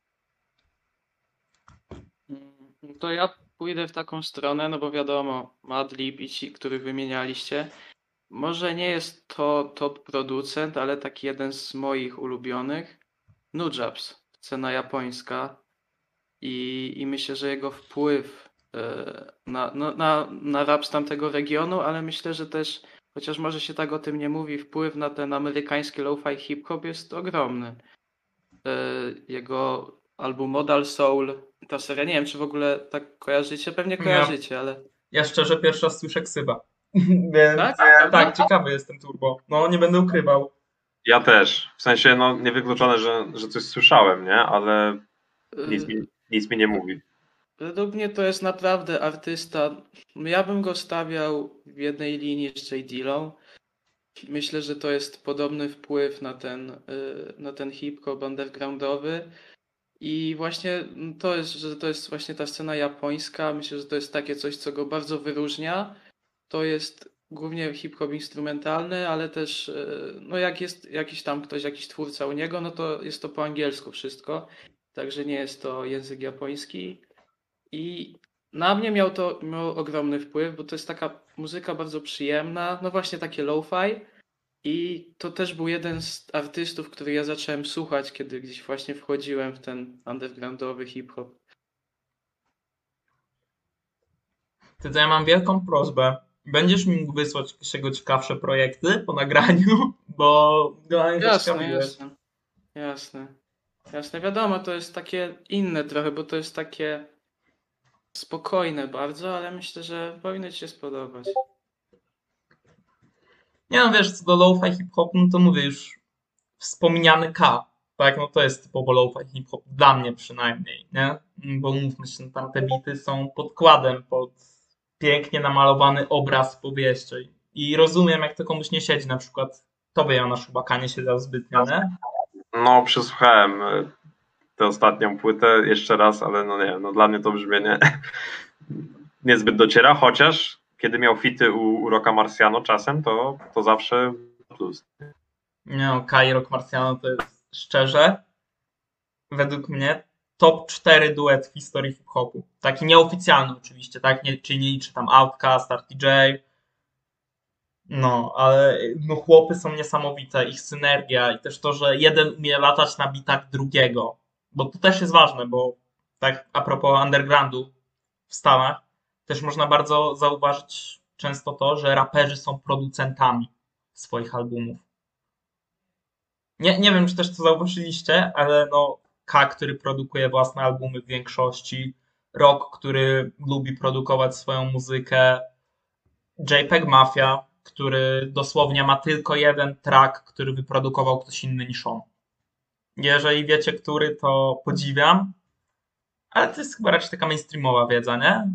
To ja pójdę w taką stronę, no bo wiadomo, Madlib i ci, których wymienialiście. Może nie jest to top producent, ale taki jeden z moich ulubionych. Nujabs, scena japońska. I, i myślę, że jego wpływ e, na, no, na, na rap z tamtego regionu, ale myślę, że też, chociaż może się tak o tym nie mówi, wpływ na ten amerykański lo-fi hip-hop jest ogromny. E, Jego album Modal Soul, ta seria, nie wiem, czy w ogóle tak kojarzycie, pewnie Ja- kojarzycie, ale Ja szczerze pierwszy raz słyszę ksyba. Więc <laughs> Tak? tak? tak, ciekawy jestem turbo. No, nie będę ukrywał. Ja też. W sensie, no niewykluczone, że, że coś słyszałem, nie? Ale nic mi, nic mi nie mówi. Według mnie to jest naprawdę artysta. Ja bym go stawiał w jednej linii z J. Dillą. Myślę, że to jest podobny wpływ na ten, y, na ten hip-hop undergroundowy. I właśnie to jest, że to jest właśnie ta scena japońska. Myślę, że to jest takie coś, co go bardzo wyróżnia. To jest głównie hip-hop instrumentalny, ale też y, no jak jest jakiś tam ktoś, jakiś twórca u niego, no to jest to po angielsku wszystko. Także nie jest to język japoński. I na mnie miał to miał ogromny wpływ, bo to jest taka muzyka bardzo przyjemna, no właśnie takie lo-fi. I to też był jeden z artystów, który ja zacząłem słuchać, kiedy gdzieś właśnie wchodziłem w ten undergroundowy hip-hop. Ty to ja mam wielką prośbę. Będziesz mi mógł wysłać jego ciekawsze projekty po nagraniu, <laughs> bo generalnie to Jasne, jasne. Jasne. Jasne, wiadomo, to jest takie inne trochę, bo to jest takie spokojne bardzo, ale myślę, że powinno ci się spodobać. Nie no, wiesz, co do lo-fi hip-hop, no to mówię już wspomniany K. Tak, no to jest typowo lo-fi hip-hop, dla mnie przynajmniej, nie? Bo mówmy się, tam te bity są podkładem pod pięknie namalowany obraz powieści. I rozumiem, jak to komuś nie siedzi, na przykład tobie Jonasz chyba K nie siedział zbytnio, nie? No, przesłuchałem e, tę ostatnią płytę jeszcze raz, ale no nie, no dla mnie to brzmienie <laughs> niezbyt dociera, chociaż kiedy miał fity u, u Rocka Marciano czasem, to, to zawsze plus. No, Kai Rock Marciano to jest szczerze, według mnie, top 4 duet w historii hip-hopu. Taki nieoficjalny oczywiście, tak? Nie, czyli nie liczy tam Outkast, RTJ. No, ale no, chłopy są niesamowite, ich synergia i też to, że jeden umie latać na bitach drugiego, bo to też jest ważne, bo tak a propos undergroundu w Stanach, też można bardzo zauważyć często to, że raperzy są producentami swoich albumów. Nie, nie wiem, czy też to zauważyliście, ale no K, który produkuje własne albumy w większości, Rock, który lubi produkować swoją muzykę, JPEG Mafia, który dosłownie ma tylko jeden track, który wyprodukował ktoś inny niż on. Jeżeli wiecie, który, to podziwiam, ale to jest chyba raczej taka mainstreamowa wiedza, nie?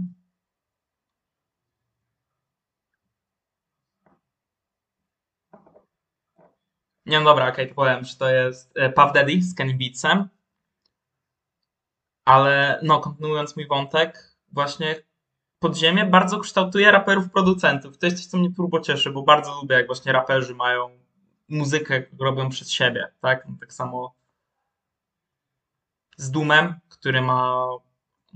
Nie, no dobra, okej, to powiem, że to jest e, Puff Daddy z Kenny Beatsem. Ale no, kontynuując mój wątek, właśnie podziemie bardzo kształtuje raperów producentów. To jest coś, co mnie turbo cieszy, bo bardzo lubię, jak właśnie raperzy mają muzykę, robią przez siebie, tak? No, tak samo z Doomem, który ma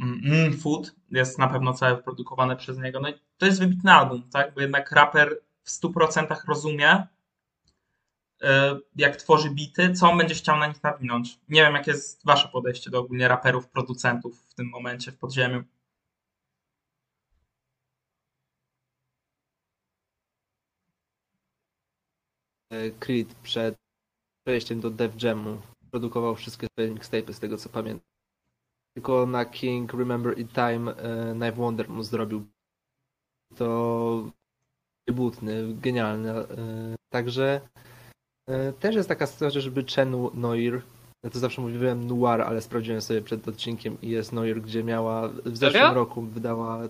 mm, Food, jest na pewno całe wyprodukowane przez niego. No i to jest wybitny album, tak? Bo jednak raper w 100% rozumie, jak tworzy bity, co on będzie chciał na nich nawinąć. Nie wiem, jakie jest wasze podejście do ogólnie raperów, producentów w tym momencie w podziemiu. E, Creed przed przejściem do Def Jamu produkował wszystkie swoje mixtape z tego co pamiętam. Tylko na King Remember It Time e, Knife Wonder mu zrobił. To debutny, genialny. e, Także e, też jest taka sytuacja, żeby Chen Noir, ja to zawsze mówiłem Noir, ale sprawdziłem sobie przed odcinkiem i jest Noir, gdzie miała w zeszłym Serio? roku wydała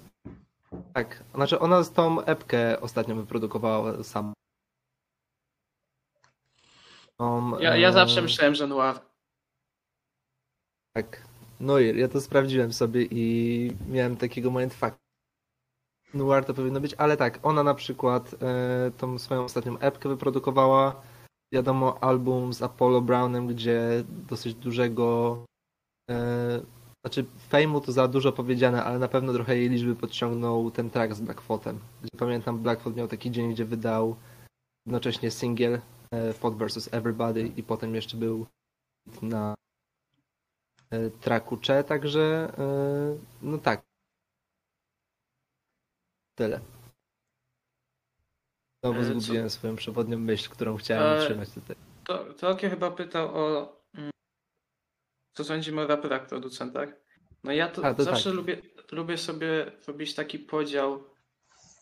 tak, znaczy ona z tą epkę ostatnio wyprodukowała sama. Tą, Ja, ja e, zawsze myślałem, że Noir. Tak. No i ja to sprawdziłem sobie i miałem takiego mindfuck. Noir to powinno być, ale tak, ona na przykład e, tą swoją ostatnią epkę wyprodukowała. Wiadomo, album z Apollo Brownem, gdzie dosyć dużego. E, znaczy, fejmu to za dużo powiedziane, ale na pewno trochę jej liczby podciągnął ten track z Blackfotem. Gdzie pamiętam, Blackfoot miał taki dzień, gdzie wydał jednocześnie singiel e, Fot vs. Everybody i potem jeszcze był na e, tracku Cze, także e, no tak. Tyle. Znowu E, co- zgubiłem swoją przewodnią myśl, którą chciałem E, utrzymać tutaj. To, to Okie chyba pytał o mm, co sądzimy o raperach producentach. No ja to, A, to zawsze tak. lubię, lubię sobie robić taki podział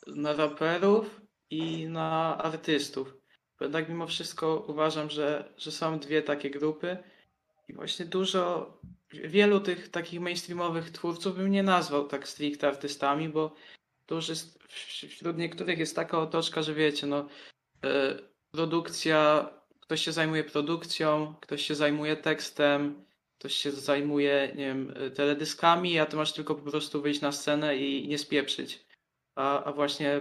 na raperów i na artystów. Bo jednak mimo wszystko uważam, że, że są dwie takie grupy i właśnie dużo, wielu tych takich mainstreamowych twórców bym nie nazwał tak stricte artystami, bo to już jest, wśród niektórych jest taka otoczka, że wiecie, no e, produkcja, ktoś się zajmuje produkcją, ktoś się zajmuje tekstem, ktoś się zajmuje, nie wiem, e, teledyskami, a ty masz tylko po prostu wyjść na scenę i nie spieprzyć. A, a właśnie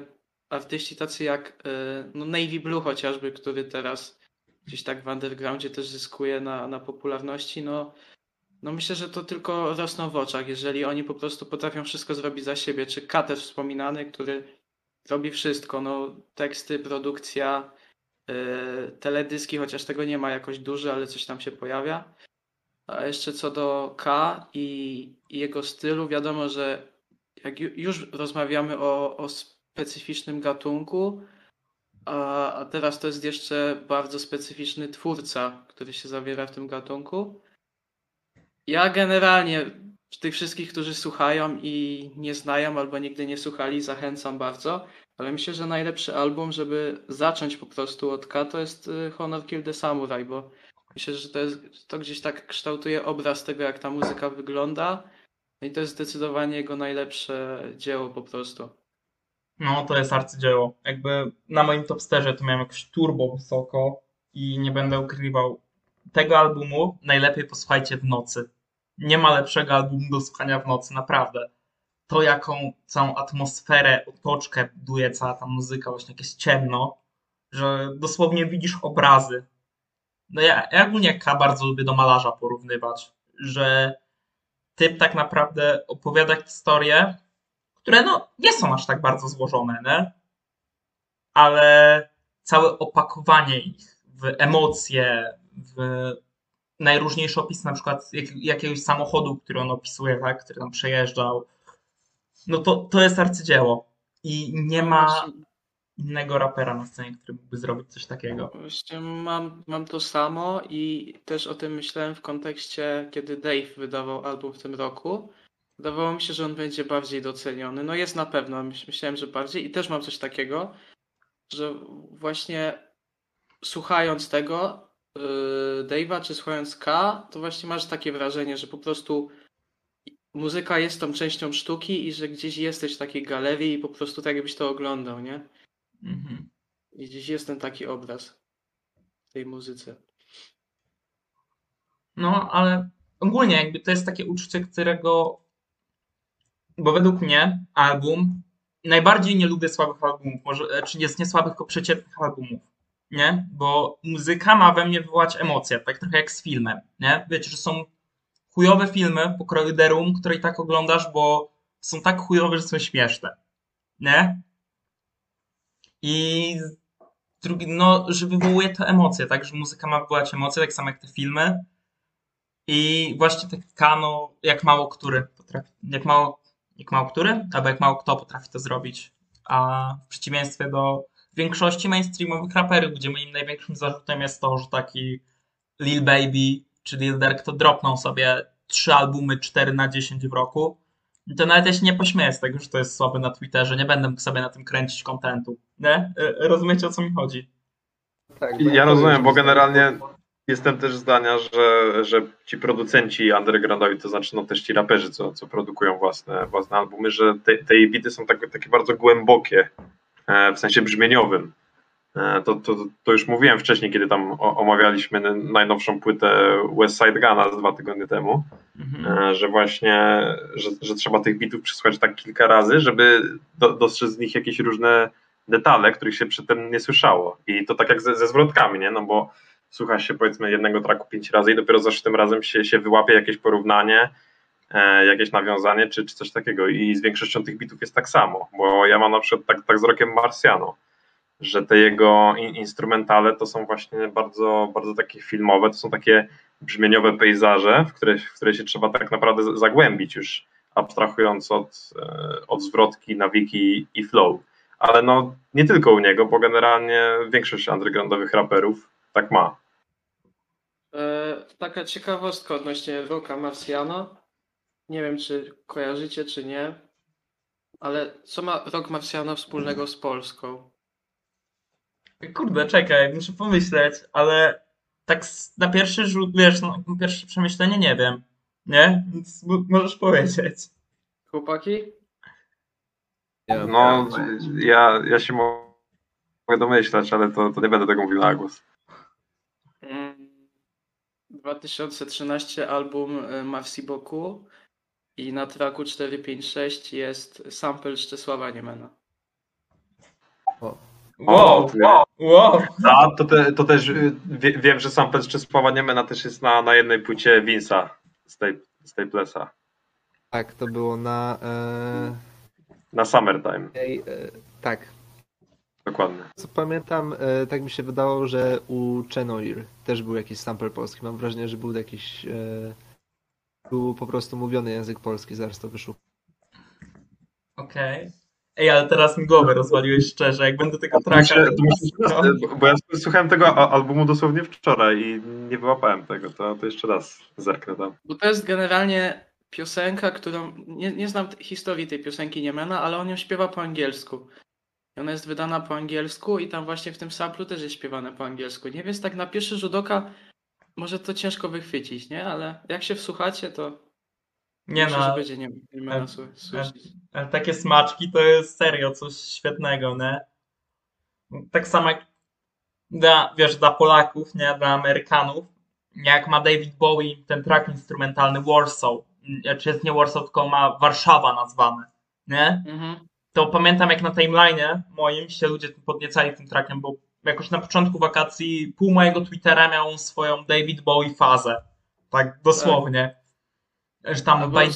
artyści tacy jak e, no Navy Blue chociażby, który teraz gdzieś tak w undergroundzie też zyskuje na, na popularności, no, no myślę, że to tylko rosną w oczach, jeżeli oni po prostu potrafią wszystko zrobić za siebie. Czy Kater wspominany, który robi wszystko, no teksty, produkcja, yy, teledyski, chociaż tego nie ma jakoś dużo, ale coś tam się pojawia. A jeszcze co do K i, i jego stylu, wiadomo, że jak ju, już rozmawiamy o, o specyficznym gatunku, a, a teraz to jest jeszcze bardzo specyficzny twórca, który się zawiera w tym gatunku. Ja generalnie tych wszystkich, którzy słuchają i nie znają albo nigdy nie słuchali, zachęcam bardzo. Ale myślę, że najlepszy album, żeby zacząć po prostu od K, to jest y, Honor Kill the Samurai, bo myślę, że to, jest, to gdzieś tak kształtuje obraz tego, jak ta muzyka wygląda. No i to jest zdecydowanie jego najlepsze dzieło po prostu. No, to jest arcydzieło. Jakby na moim topsterze to miałem jakoś turbo wysoko i nie będę ukrywał. Tego albumu najlepiej posłuchajcie w nocy. Nie ma lepszego albumu do słuchania w nocy, naprawdę. To, jaką całą atmosferę, otoczkę buduje cała ta muzyka, właśnie jak jest ciemno, że dosłownie widzisz obrazy. No ja, ja ogólnie K bardzo lubię do malarza porównywać, że typ tak naprawdę opowiada historie, które no nie są aż tak bardzo złożone, nie? ale całe opakowanie ich w emocje, w najróżniejsze opisy, na przykład jak, jakiegoś samochodu, który on opisuje, tak, który tam przejeżdżał, no to, to jest arcydzieło. I nie ma Właśnie- innego rapera na scenie, który mógłby zrobić coś takiego. Właśnie mam, mam to samo i też o tym myślałem w kontekście, kiedy Dave wydawał album w tym roku. Wydawało mi się, że on będzie bardziej doceniony. No jest na pewno, myśl- myślałem, że bardziej. I też mam coś takiego, że właśnie słuchając tego Dave'a czy słuchając K, to właśnie masz takie wrażenie, że po prostu muzyka jest tą częścią sztuki i że gdzieś jesteś w takiej galerii i po prostu tak jakbyś to oglądał, nie? Mhm. I gdzieś jest ten taki obraz w tej muzyce. No, ale ogólnie jakby to jest takie uczucie, którego, bo według mnie album, najbardziej nie lubię słabych albumów, może, czy jest nie słabych, tylko przeciętnych albumów, nie? Bo muzyka ma we mnie wywołać emocje, tak trochę jak z filmem, nie? Wiecie, że są chujowe filmy pokroju The Room, które i tak oglądasz, bo są tak chujowe, że są śmieszne, nie? I drugi, no, że wywołuje to emocje, tak? Że muzyka ma wywołać emocje, tak samo jak te filmy. I właśnie tak Kano, jak mało który potrafi, jak mało, jak mało który, albo jak mało kto potrafi to zrobić. A w przeciwieństwie do większości mainstreamowych raperów, gdzie moim największym zarzutem jest to, że taki Lil Baby czy Lil Durk to dropną sobie trzy albumy 4 na 10 w roku, to nawet ja się nie pośmieję z tego, że to jest słabe na Twitterze, nie będę mógł sobie na tym kręcić kontentu. Nie? E, Rozumiecie o co mi chodzi? Tak, Ja rozumiem, bo generalnie jestem też zdania, że, że ci producenci undergroundowi, to znaczy no też ci raperzy, co, co produkują własne, własne albumy, że te, te bity są takie, takie bardzo głębokie, e, w sensie brzmieniowym. E, To, to, to już mówiłem wcześniej, kiedy tam omawialiśmy najnowszą płytę West Side Guna z dwa tygodnie temu, Mhm. E, że właśnie, że, że trzeba tych bitów przesłuchać tak kilka razy, żeby do, dostrzec z nich jakieś różne detale, których się przedtem nie słyszało. I to tak jak ze, ze zwrotkami, nie? No bo słucha się powiedzmy jednego traku pięć razy i dopiero za szóstym razem się, się wyłapie jakieś porównanie, e, jakieś nawiązanie czy, czy coś takiego. I z większością tych bitów jest tak samo, bo ja mam na przykład tak, tak z rokiem Marciano, że te jego in, instrumentale to są właśnie bardzo, bardzo takie filmowe, to są takie brzmieniowe pejzaże, w które, w które się trzeba tak naprawdę zagłębić już, abstrahując od, e, od zwrotki, nawiki i flow. Ale no nie tylko u niego, bo generalnie większość undergroundowych raperów tak ma. E, taka ciekawostka odnośnie Rocka Marciano. Nie wiem, czy kojarzycie, czy nie, ale co ma Rock Marciano wspólnego z Polską? Kurde, czekaj, muszę pomyśleć, ale tak na pierwszy rzut, wiesz, no, na pierwsze przemyślenie nie wiem, nie? Więc możesz powiedzieć. Chłopaki? No ja, ja się mo- mogę domyślać, ale to, to nie będę tego mówił na głos. Mm, 2013 album e, Marcy Boku i na traku 456 jest sample Czesława Niemena. Wow, wow, wow. A to, te, to też y, wie, wiem, że sam Pec Czesława Niemena też jest na, na jednej płycie Vince'a z tej, z tej plesa. Tak, to było na. E, Na Summertime, ej, e, tak. dokładnie. Co pamiętam, e, tak mi się wydało, że u Chenoir też był jakiś sample polski. Mam wrażenie, że był jakiś. E, był po prostu mówiony język polski, zaraz to wyszukam. Okej. Ej, ale teraz mi głowę rozwaliłeś szczerze, jak będę tego traka... No. bo ja słuchałem tego albumu dosłownie wczoraj i nie wyłapałem tego, to, to jeszcze raz zerknę tam. Bo to jest generalnie piosenka, którą. Nie, nie znam historii tej piosenki Niemena, ale on ją śpiewa po angielsku. I ona jest wydana po angielsku i tam właśnie w tym samplu też jest śpiewane po angielsku. Nie więc tak na pierwszy rzut oka może to ciężko wychwycić, nie? Ale jak się wsłuchacie, to Nie myślę, no, będzie nie, ale- sły- słyszeć. ale takie smaczki to jest serio coś świetnego, nie? Tak samo jak dla, wiesz, dla Polaków, nie? Dla Amerykanów, jak ma David Bowie ten track instrumentalny Warsaw, czy jest nie Warsaw, tylko ma Warszawa nazwane, nie? Mhm. to pamiętam jak na timeline'ie moim się ludzie podniecali tym trackiem, bo jakoś na początku wakacji pół mojego Twittera miał swoją David Bowie fazę. Tak dosłownie. Że tam, Albo by,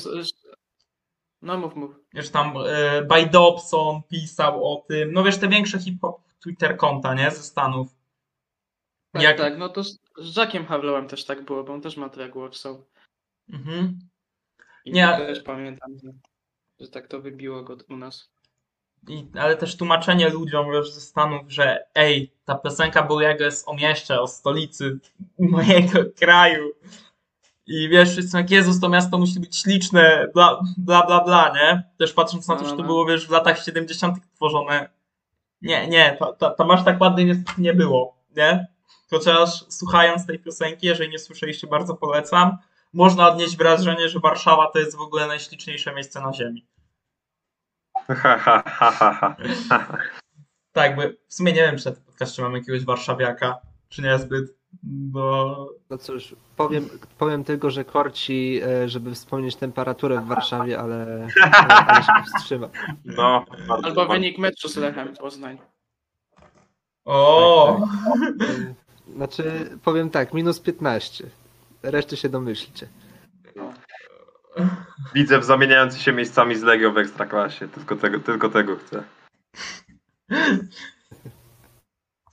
No mów, mów. że tam e, By Dobson pisał o tym. No wiesz, te większe hip-hop, Twitter konta, nie? Ze Stanów. Tak, Jak- tak, no to z, Jackiem Harlowem też tak było, bo on też ma track. Mhm. I Nie. też pamiętam, że, że tak to wybiło go u nas. I, ale też tłumaczenie ludziom już ze Stanów, że ej, ta piosenka Bowiego jest o mieście, o stolicy <laughs> mojego kraju. I wiesz, wszyscy jak Jezus, to miasto musi być śliczne, bla, bla, bla, bla, nie? Też patrząc na to, No, że to no. było, wiesz, w latach 70. tworzone. Nie, nie, to, to, to masz tak ładnie nie było, nie? Chociaż słuchając tej piosenki, jeżeli nie słyszeliście, bardzo polecam, można odnieść wrażenie, że Warszawa to jest w ogóle najśliczniejsze miejsce na ziemi. <laughs> Tak, bo w sumie nie wiem, czy na podcaście mamy jakiegoś warszawiaka, czy niezbyt, bo No cóż, powiem, powiem tylko, że korci, e, żeby wspomnieć temperaturę w Warszawie, ale, ale, się powstrzyma. No, Albo bardzo. wynik meczu z Lechem Poznań. o, E, Znaczy, powiem tak, minus 15. Reszty się domyślcie. Widzę zamieniający się miejscami z Legio w Ekstraklasie. Tylko tego, tylko tego chcę.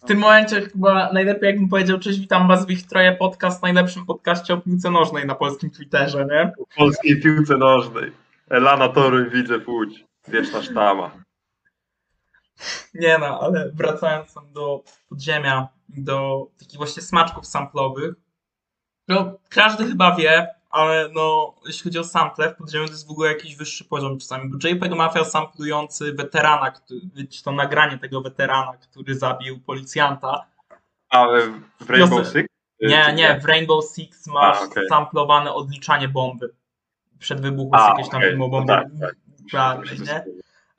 w tym momencie chyba najlepiej jakbym powiedział, cześć, witam was w ich troje podcast, najlepszym podcaście o piłce nożnej na polskim Twitterze, nie? W polskiej piłce nożnej. Elana Toruń, widzę Łódź. Wieczna sztama. Nie no, ale wracając do podziemia, do takich właśnie smaczków samplowych, no każdy chyba wie, ale no jeśli chodzi o sample, w podziemiu to jest w ogóle jakiś wyższy poziom czasami, bo JPEG Mafia samplujący weterana, który, wiecie, to nagranie tego weterana, który zabił policjanta, A w Rainbow Wiosę- Six? Nie, Czy nie, w Rainbow Six masz A, okej. samplowane odliczanie bomby. Przed wybuchem A, jakieś tam okej, filmobomby. no tak, tak. Dokładnie, nie?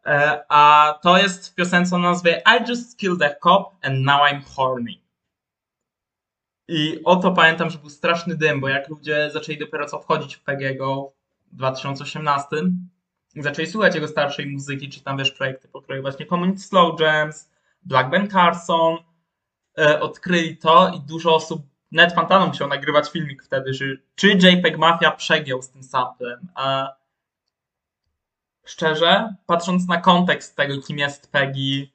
E, A to jest w piosence o nazwie I just killed a cop and now I'm horny. I oto pamiętam, że był straszny dym, bo jak ludzie zaczęli dopiero co wchodzić w PGgo w 2018 i zaczęli słuchać jego starszej muzyki, czy tam wiesz projekty pokroju właśnie Community Slow Jams, Black Ben Carson, e, odkryli to i dużo osób, net Fantano musiał nagrywać filmik wtedy, że czy JPEG Mafia przegiął z tym samplem, a szczerze, patrząc na kontekst tego, kim jest Peggy,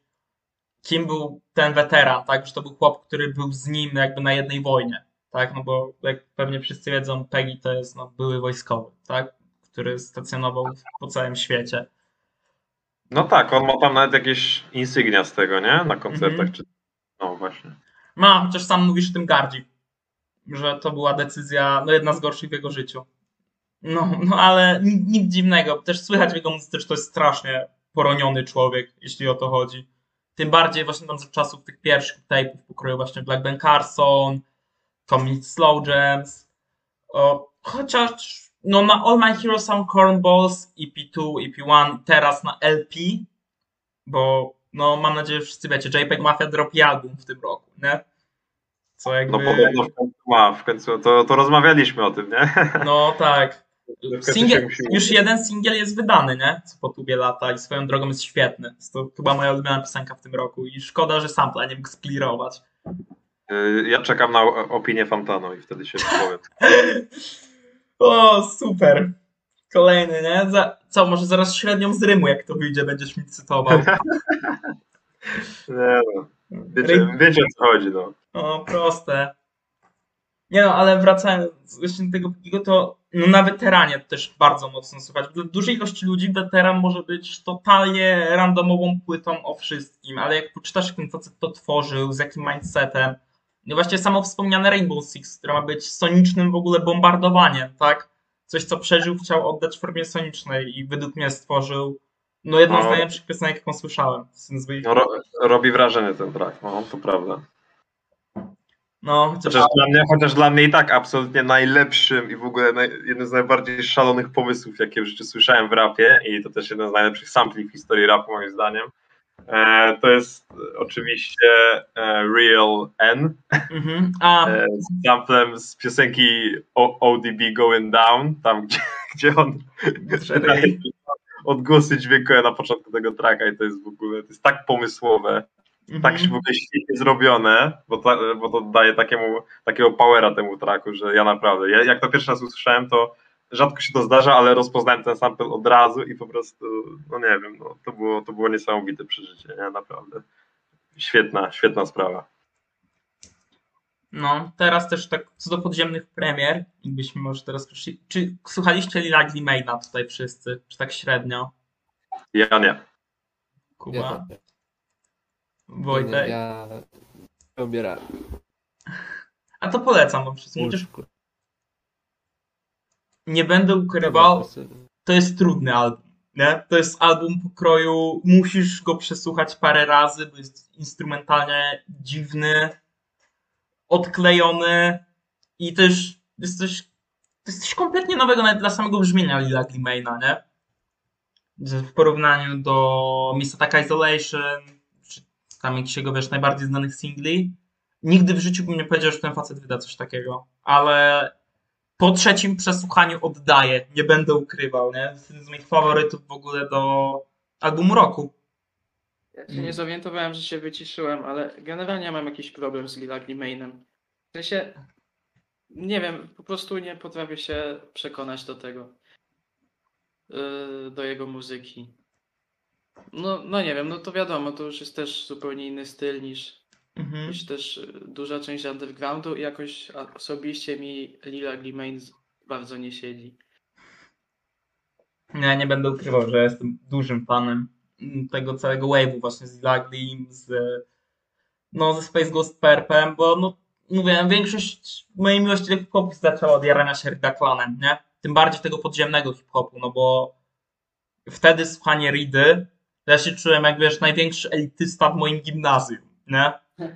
kim był ten weteran, tak, że to był chłop, który był z nim jakby na jednej wojnie, tak, no bo jak pewnie wszyscy wiedzą, Peggy to jest no, były wojskowy, tak, który stacjonował po całym świecie. No tak, on ma tam nawet jakieś insygnia z tego, nie? Na koncertach. Mhm. Czy... No właśnie. Ma, chociaż sam mówisz o tym gardzi, że to była decyzja, no jedna z gorszych w jego życiu. No, no ale nic, nic dziwnego, też słychać w jego muzyce, że to jest strasznie poroniony człowiek, jeśli o to chodzi. Tym bardziej właśnie tam za czasów tych pierwszych tape'ów pokroju właśnie Black Ben Carson, Community Slow Jams, o, chociaż no na All My Heroes Some Cornballs, EP2, EP1, teraz na LP, bo no mam nadzieję, że wszyscy wiecie, JPEG Mafia dropi album w tym roku, nie? Co jakby... No podobno w końcu ma, w końcu to, to rozmawialiśmy o tym, nie? No tak. Musimy- już jeden singiel jest wydany, nie? Co po tubie lata i swoją drogą jest świetny. Jest to chyba moja ulubiona piosenka w tym roku i szkoda, że sampla nie mógł sklirować. Y, Ja czekam na opinię Fantano i wtedy się wypowiem. <laughs> O, super. Kolejny, nie? Za, co, może zaraz średnią z Rymu, jak to wyjdzie, będziesz mi cytował. <laughs> Nie no. Wiecie, wiecie o co chodzi, no. O, proste. Nie no, ale wracając właśnie do tego to no na weteranie też bardzo mocno słuchać. Dla dużej ilości ludzi weteran może być totalnie randomową płytą o wszystkim, ale jak poczytasz, ten facet to tworzył, z jakim mindsetem, no właśnie samo wspomniane Rainbow Six, które ma być sonicznym w ogóle bombardowaniem, tak? Coś, co przeżył, chciał oddać w formie sonicznej i według mnie stworzył no jedną z No. najlepszych piosenek, jaką słyszałem. No ro, robi wrażenie ten track, no to prawda. No, chociaż Chociaż dla, mnie, chociaż dla mnie i tak absolutnie najlepszym i w ogóle naj, jednym z najbardziej szalonych pomysłów, jakie w życiu słyszałem w rapie i to też jeden z najlepszych sampli w historii rapu moim zdaniem, e, to jest oczywiście e, Real N. Mhm. A, e, z samplem z piosenki o, ODB Going Down, tam <laughs> gdzie, gdzie on <laughs> odgłosy dźwiękowe na początku tego tracka i to jest w ogóle, to jest tak pomysłowe, mhm. tak się w ogóle świetnie zrobione, bo to, bo to daje takiemu, takiego powera temu tracku, że ja naprawdę, ja, jak to pierwszy raz usłyszałem, to rzadko się to zdarza, ale rozpoznałem ten sample od razu i po prostu, no nie wiem, no, to, było, to było niesamowite przeżycie, nie, naprawdę. świetna, świetna sprawa. No, teraz też tak co do podziemnych premier, jakbyśmy może teraz przeszli. Czy słuchaliście Lila Glimaina tutaj wszyscy? Czy tak średnio? Ja nie. Kuba? Nie, Wojtek? Ja obierałem. A to polecam, no przecież nie będę ukrywał, to jest trudny album, nie? To jest album pokroju, musisz go przesłuchać parę razy, bo jest instrumentalnie dziwny, odklejony i też jest coś, to jest coś kompletnie nowego nawet dla samego brzmienia Lila Glimaina, nie? W porównaniu do Miss Attack Isolation, tam jakichś jego, wiesz, najbardziej znanych singli, nigdy w życiu bym nie powiedział, że ten facet wyda coś takiego, ale po trzecim przesłuchaniu oddaję, nie będę ukrywał, nie? Z moich faworytów w ogóle do albumu roku. Ja się nie zorientowałem, że się wyciszyłem, ale generalnie mam jakiś problem z Lila Glimainem. W sensie, nie wiem, po prostu nie potrafię się przekonać do tego, yy, do jego muzyki. No, no nie wiem, no to wiadomo, to już jest też zupełnie inny styl niż, Mhm. niż też yy, duża część undergroundu i jakoś osobiście mi Lila Glimain z- bardzo nie siedzi. Nie, nie będę ukrywał, że jestem dużym fanem mm, tego całego wave'u właśnie z Laglim, z no ze Space Ghost Perpem, bo no mówię, większość mojej miłości do hip-hopu zaczęła od jarania się Rida Clanem, nie? Tym bardziej tego podziemnego hip-hopu, no bo wtedy słuchanie Ridy, ja się czułem jak wiesz, największy elitysta w moim gimnazjum, nie? <laughs>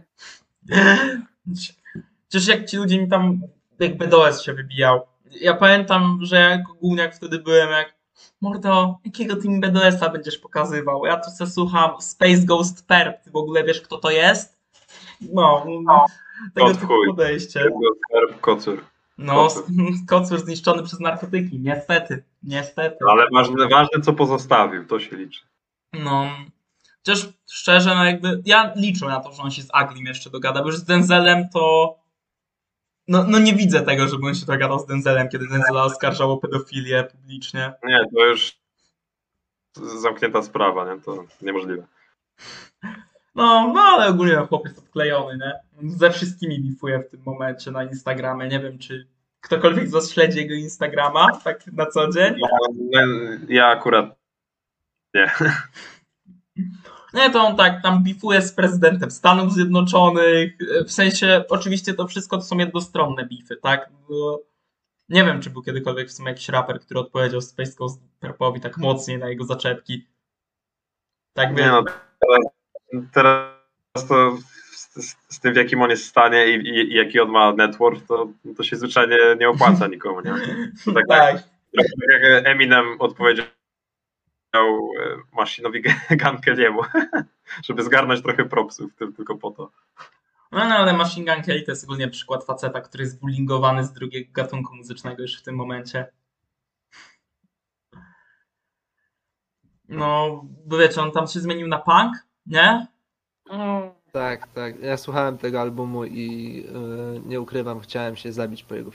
Przecież jak ci ludzie mi tam, jak BDOS się wybijał. Ja pamiętam, że ja jako gówniak wtedy byłem jak Mordo, jakiego ty mi BDS-a będziesz pokazywał? Ja tu se słucham Space Ghost Perp. Ty w ogóle wiesz, kto to jest? No, tego Kot typu chuj. podejście. Herb Kocur. No, Kocur. <laughs> kocur zniszczony przez narkotyki. Niestety, niestety. Ale ważne, ważne, co pozostawił, to się liczy. No, chociaż szczerze, no jakby, ja liczę na to, że on się z Aglim jeszcze dogada, bo już z Denzelem to no, no nie widzę tego, żeby on się dogadał z Denzelem, kiedy Denzela oskarżał o pedofilię publicznie. Nie, to już zamknięta sprawa, nie? To niemożliwe. No, no ale ogólnie chłop jest odklejony, nie? Ze wszystkimi bifuje w tym momencie na Instagramie. Nie wiem, czy ktokolwiek z was śledzi jego Instagrama tak na co dzień. Ja, ja akurat nie. <laughs> Nie, to on tak tam bifuje z prezydentem Stanów Zjednoczonych. W sensie, oczywiście to wszystko to są jednostronne bify, tak? Nie wiem, czy był kiedykolwiek w sumie jakiś raper, który odpowiedział Space Ghost Perpowi tak mocniej na jego zaczepki. Tak Nie wiem. no, teraz, teraz to z, z, tym w jakim on jest stanie i, i, i jaki on ma network, to, to się zwyczajnie nie opłaca nikomu, nie? <laughs> To tak, tak. tak jak Eminem odpowiedział e, maszynowi Gun <laughs> Kelly'emu, <laughs> żeby zgarnąć trochę propsów, tylko po to. No, no ale Machine Gun Kelly to jest ogólnie przykład faceta, który jest bullyingowany z drugiego gatunku muzycznego już w tym momencie. No, bo wiecie, on tam się zmienił na punk, nie? Tak, tak. Ja słuchałem tego albumu i yy, nie ukrywam, chciałem się zabić po jego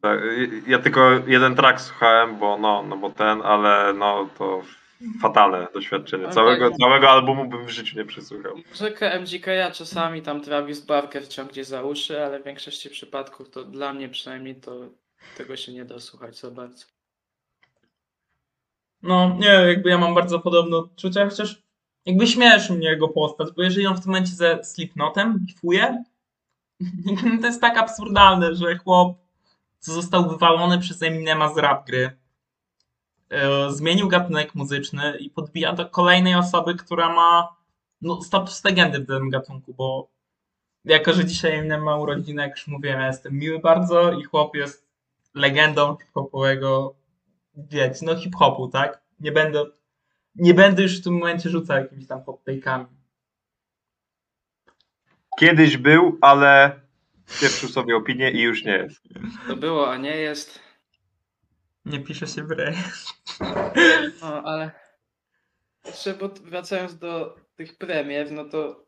Tak, ja tylko jeden track słuchałem, bo no, no bo ten, ale no to fatalne doświadczenie. Całego, tak. całego albumu bym w życiu nie przysłuchał. muzykę MGK czasami tam Travis Barker ciągnie za uszy, ale w większości przypadków to dla mnie przynajmniej to tego się nie da słuchać za bardzo. No, nie, jakby ja mam bardzo podobne odczucia, chociaż jakby śmieszy mnie jego postać, bo jeżeli on w tym momencie ze Slipknotem bifuje, <laughs> to jest tak absurdalne, że chłop, co został wywalony przez Eminema z rap gry, zmienił gatunek muzyczny i podbija do kolejnej osoby, która ma no, status legendy w tym gatunku, bo jako, że dzisiaj Eminem ma urodziny, jak już mówiłem, ja jestem miły bardzo i chłop jest legendą hip-hopowego wiecie, no hip-hopu, tak? Nie będę, nie będę już w tym momencie rzucał jakimiś tam hot-take'ami. Kiedyś był, ale pieprzył sobie opinię i już nie jest. To było, a nie jest. Nie pisze się w rej. No, ale jeszcze bo wracając do tych premier, no to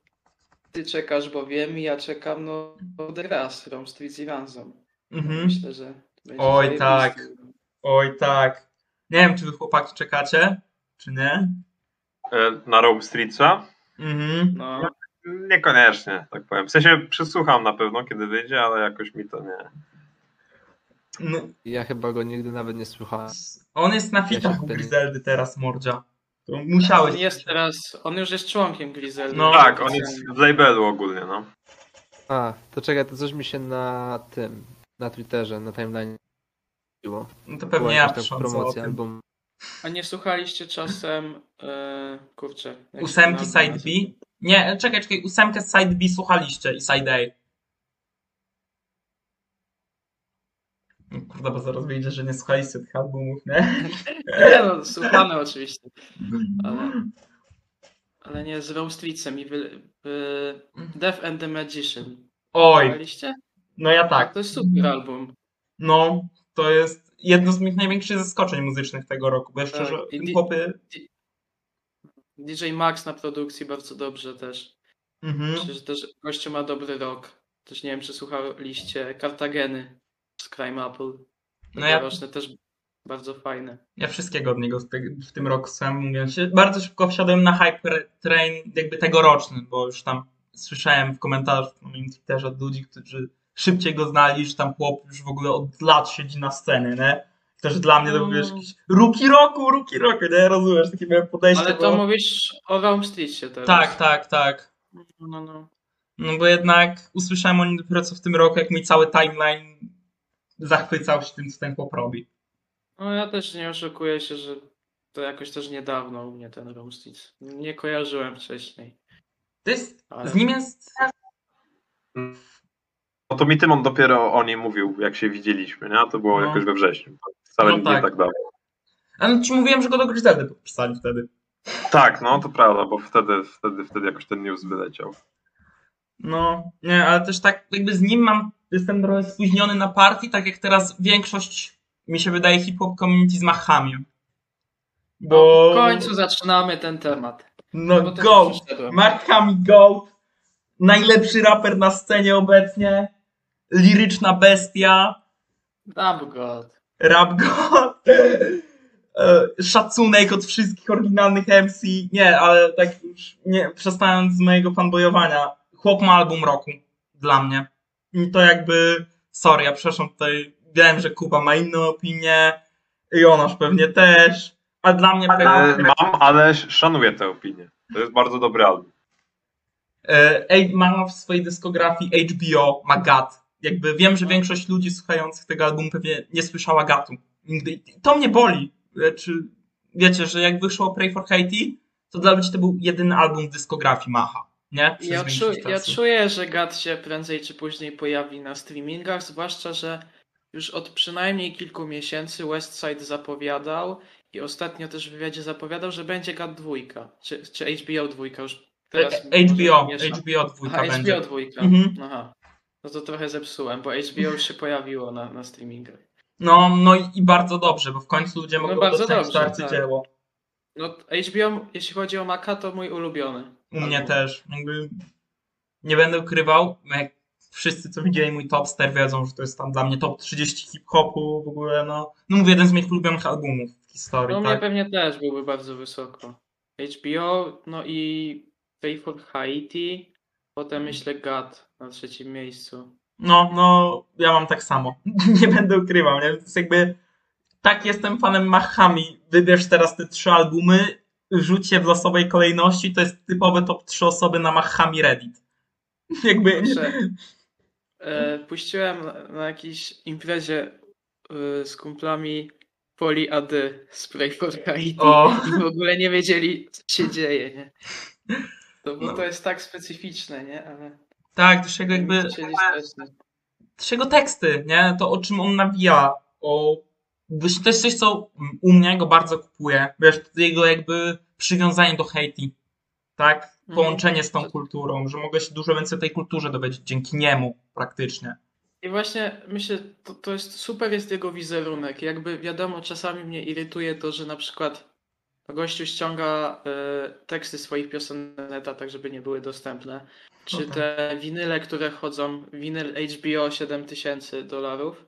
ty czekasz, bo wiem i ja czekam, no od raz Rom Street z Iwanzą. Mhm. Myślę, że będzie Oj, tak. Oj, tak. Nie wiem, czy wy chłopaki czekacie, czy nie? E, Na Rome Streetsa? Mhm. No, Niekoniecznie, tak powiem. W sensie przysłucham na pewno, kiedy wyjdzie, ale jakoś mi to nie. No, Ja chyba go nigdy nawet nie słuchałem. on jest na fitach u Griseldy teraz, Mordzia. To musiałeś. On jest teraz, on już jest członkiem Griseldy. No. Tak, on jest w labelu ogólnie, no. A, to czekaj, to coś mi się na tym, na Twitterze, na timeline było. No to Była pewnie ja o promocja tym. albumu. A nie słuchaliście czasem, e, kurczę. Ósemki album Side B? Nie, czekaj, czekaj, ósemkę Side B słuchaliście i Side A. No Kurde, bo zaraz wyjdzie, że nie słuchaliście tych albumów, nie? <laughs> Nie no, słuchamy oczywiście. Ale, ale nie, z Roastwicem i wy, wy, Death and the Magician. Oj, Słuchaliście? no ja tak. To jest super album. No, to jest jedno z moich największych zaskoczeń muzycznych tego roku, bo jeszcze, Tak, i chłopy... DJ Max na produkcji bardzo dobrze też. Mhm. Myślę, że też gościu ma dobry rok. Też nie wiem, czy słuchaliście Kartageny Crime Apple. No ja, też bardzo fajne. ja wszystkiego od niego w, tym roku sam mówiąc się. Bardzo szybko wsiadłem na hype train jakby tegoroczny, bo już tam słyszałem w komentarzach na moim Twitterze od ludzi, którzy szybciej go znali, że tam chłop już w ogóle od lat siedzi na scenie, nie? Też dla mnie to był Mm. jakiś ruki roku, ruki roku, nie? Rozumiesz, takie miałem podejście. Ale to bo... mówisz o Rome Streetie teraz. Tak, tak, tak. No, no, no. No bo jednak usłyszałem o nim dopiero co w tym roku, jak mi cały timeline zachwycał się tym, co ten chłop robi. No ja też nie oszukuję się, że to jakoś też niedawno u mnie ten Street. Nie kojarzyłem wcześniej. To jest, Ale- z nim jest, No to mi Tymon dopiero o nim mówił, jak się widzieliśmy, nie? To było No. jakoś we wrześniu. Wcale No nie tak. tak dawno. ale ci mówiłem, że go do Griseldy podpisali wtedy. Tak, no to prawda, bo wtedy, wtedy, wtedy jakoś ten news wyleciał. No, nie, ale też tak jakby z nim mam, jestem trochę spóźniony na partii, tak jak teraz większość, mi się wydaje, hip-hop community z Machami. Bo... W końcu zaczynamy ten temat. No to go! Hamill Goat, najlepszy raper na scenie obecnie, liryczna bestia, Damn God. rap god, <laughs> szacunek od wszystkich oryginalnych MC, nie, ale tak już nie, przestając z mojego fanboyowania, chłop ma album roku dla mnie. I to jakby, sorry, ja przepraszam tutaj, wiem, że Kuba ma inną opinię, Jonasz pewnie też, a dla mnie E, mam, ale szanuję tę opinię. To jest bardzo dobry album. Ej, ma w swojej dyskografii HBO, ma GAT. Jakby wiem, że większość ludzi słuchających tego albumu pewnie nie słyszała GATu. Nigdy. I To mnie boli. E, Czy wiecie, że jak wyszło Pray for Haiti, to dla ludzi to był jedyny album w dyskografii Macha. Nie? Ja, czu, ja czuję, że Gat się prędzej czy później pojawi na streamingach, zwłaszcza, że już od przynajmniej kilku miesięcy Westside zapowiadał i ostatnio też w wywiadzie zapowiadał, że będzie Gat dwójka, czy, czy HBO dwójka już teraz. E, HBO. HBO dwójka Aha, będzie. HBO dwójka. Mhm. Aha. No to trochę zepsułem, bo HBO już się pojawiło na, na streamingach. No, no i, i bardzo dobrze, bo w końcu ludzie mogą bardzo dostać to arcydzieło. No HBO, jeśli chodzi o Maka, to mój ulubiony. U mnie też. Jakby nie będę ukrywał, jak wszyscy, co widzieli mój top ster wiedzą, że to jest tam dla mnie top 30 hip-hopu w ogóle, no. No mówię, jeden z moich ulubionych albumów w historii, No mnie tak? pewnie też byłby bardzo wysoko. HBO, no i for Haiti, potem myślę God na trzecim miejscu. No, no, ja mam tak samo. <laughs> nie będę ukrywał, nie? To jest jakby, tak jestem fanem Mahami. Wybierz teraz te trzy albumy, rzuć je w losowej kolejności, to jest typowe top 3 osoby na Mahami Reddit. <laughs> jakby, <laughs> e, puściłem na, jakiejś imprezie e, z kumplami Poli Ady z for Haiti <laughs> O. i w ogóle nie wiedzieli, co się dzieje, nie? To, bo No. to jest tak specyficzne, nie? Ale tak, też jego jakby, też jego teksty, nie? To o czym on nawija, o... Właśnie to jest coś, co u mnie go bardzo kupuje. Wiesz, jego jakby przywiązanie do Haiti. Tak? Połączenie z tą kulturą, że mogę się dużo więcej o tej kulturze dowiedzieć dzięki niemu praktycznie. I właśnie myślę, to, to jest super jest jego wizerunek. Jakby wiadomo, czasami mnie irytuje to, że na przykład gościu ściąga e, teksty swoich piosenek tak żeby nie były dostępne. Czy tak. te winyle, które chodzą, winyl HBO 7000 dolarów.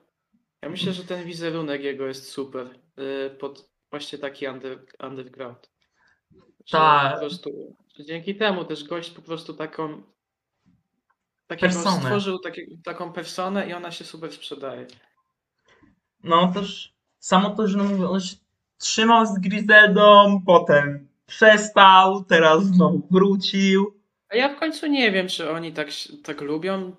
Ja myślę, że ten wizerunek jego jest super. e, pod właśnie taki under, underground. Tak. Po prostu, dzięki temu też gość po prostu taką takiego Personę. stworzył takie, taką personę i ona się super sprzedaje. No też samo to, że no mówię, on się trzymał z Griseldą, potem przestał, teraz znowu wrócił. A ja w końcu nie wiem, czy oni tak, tak lubią.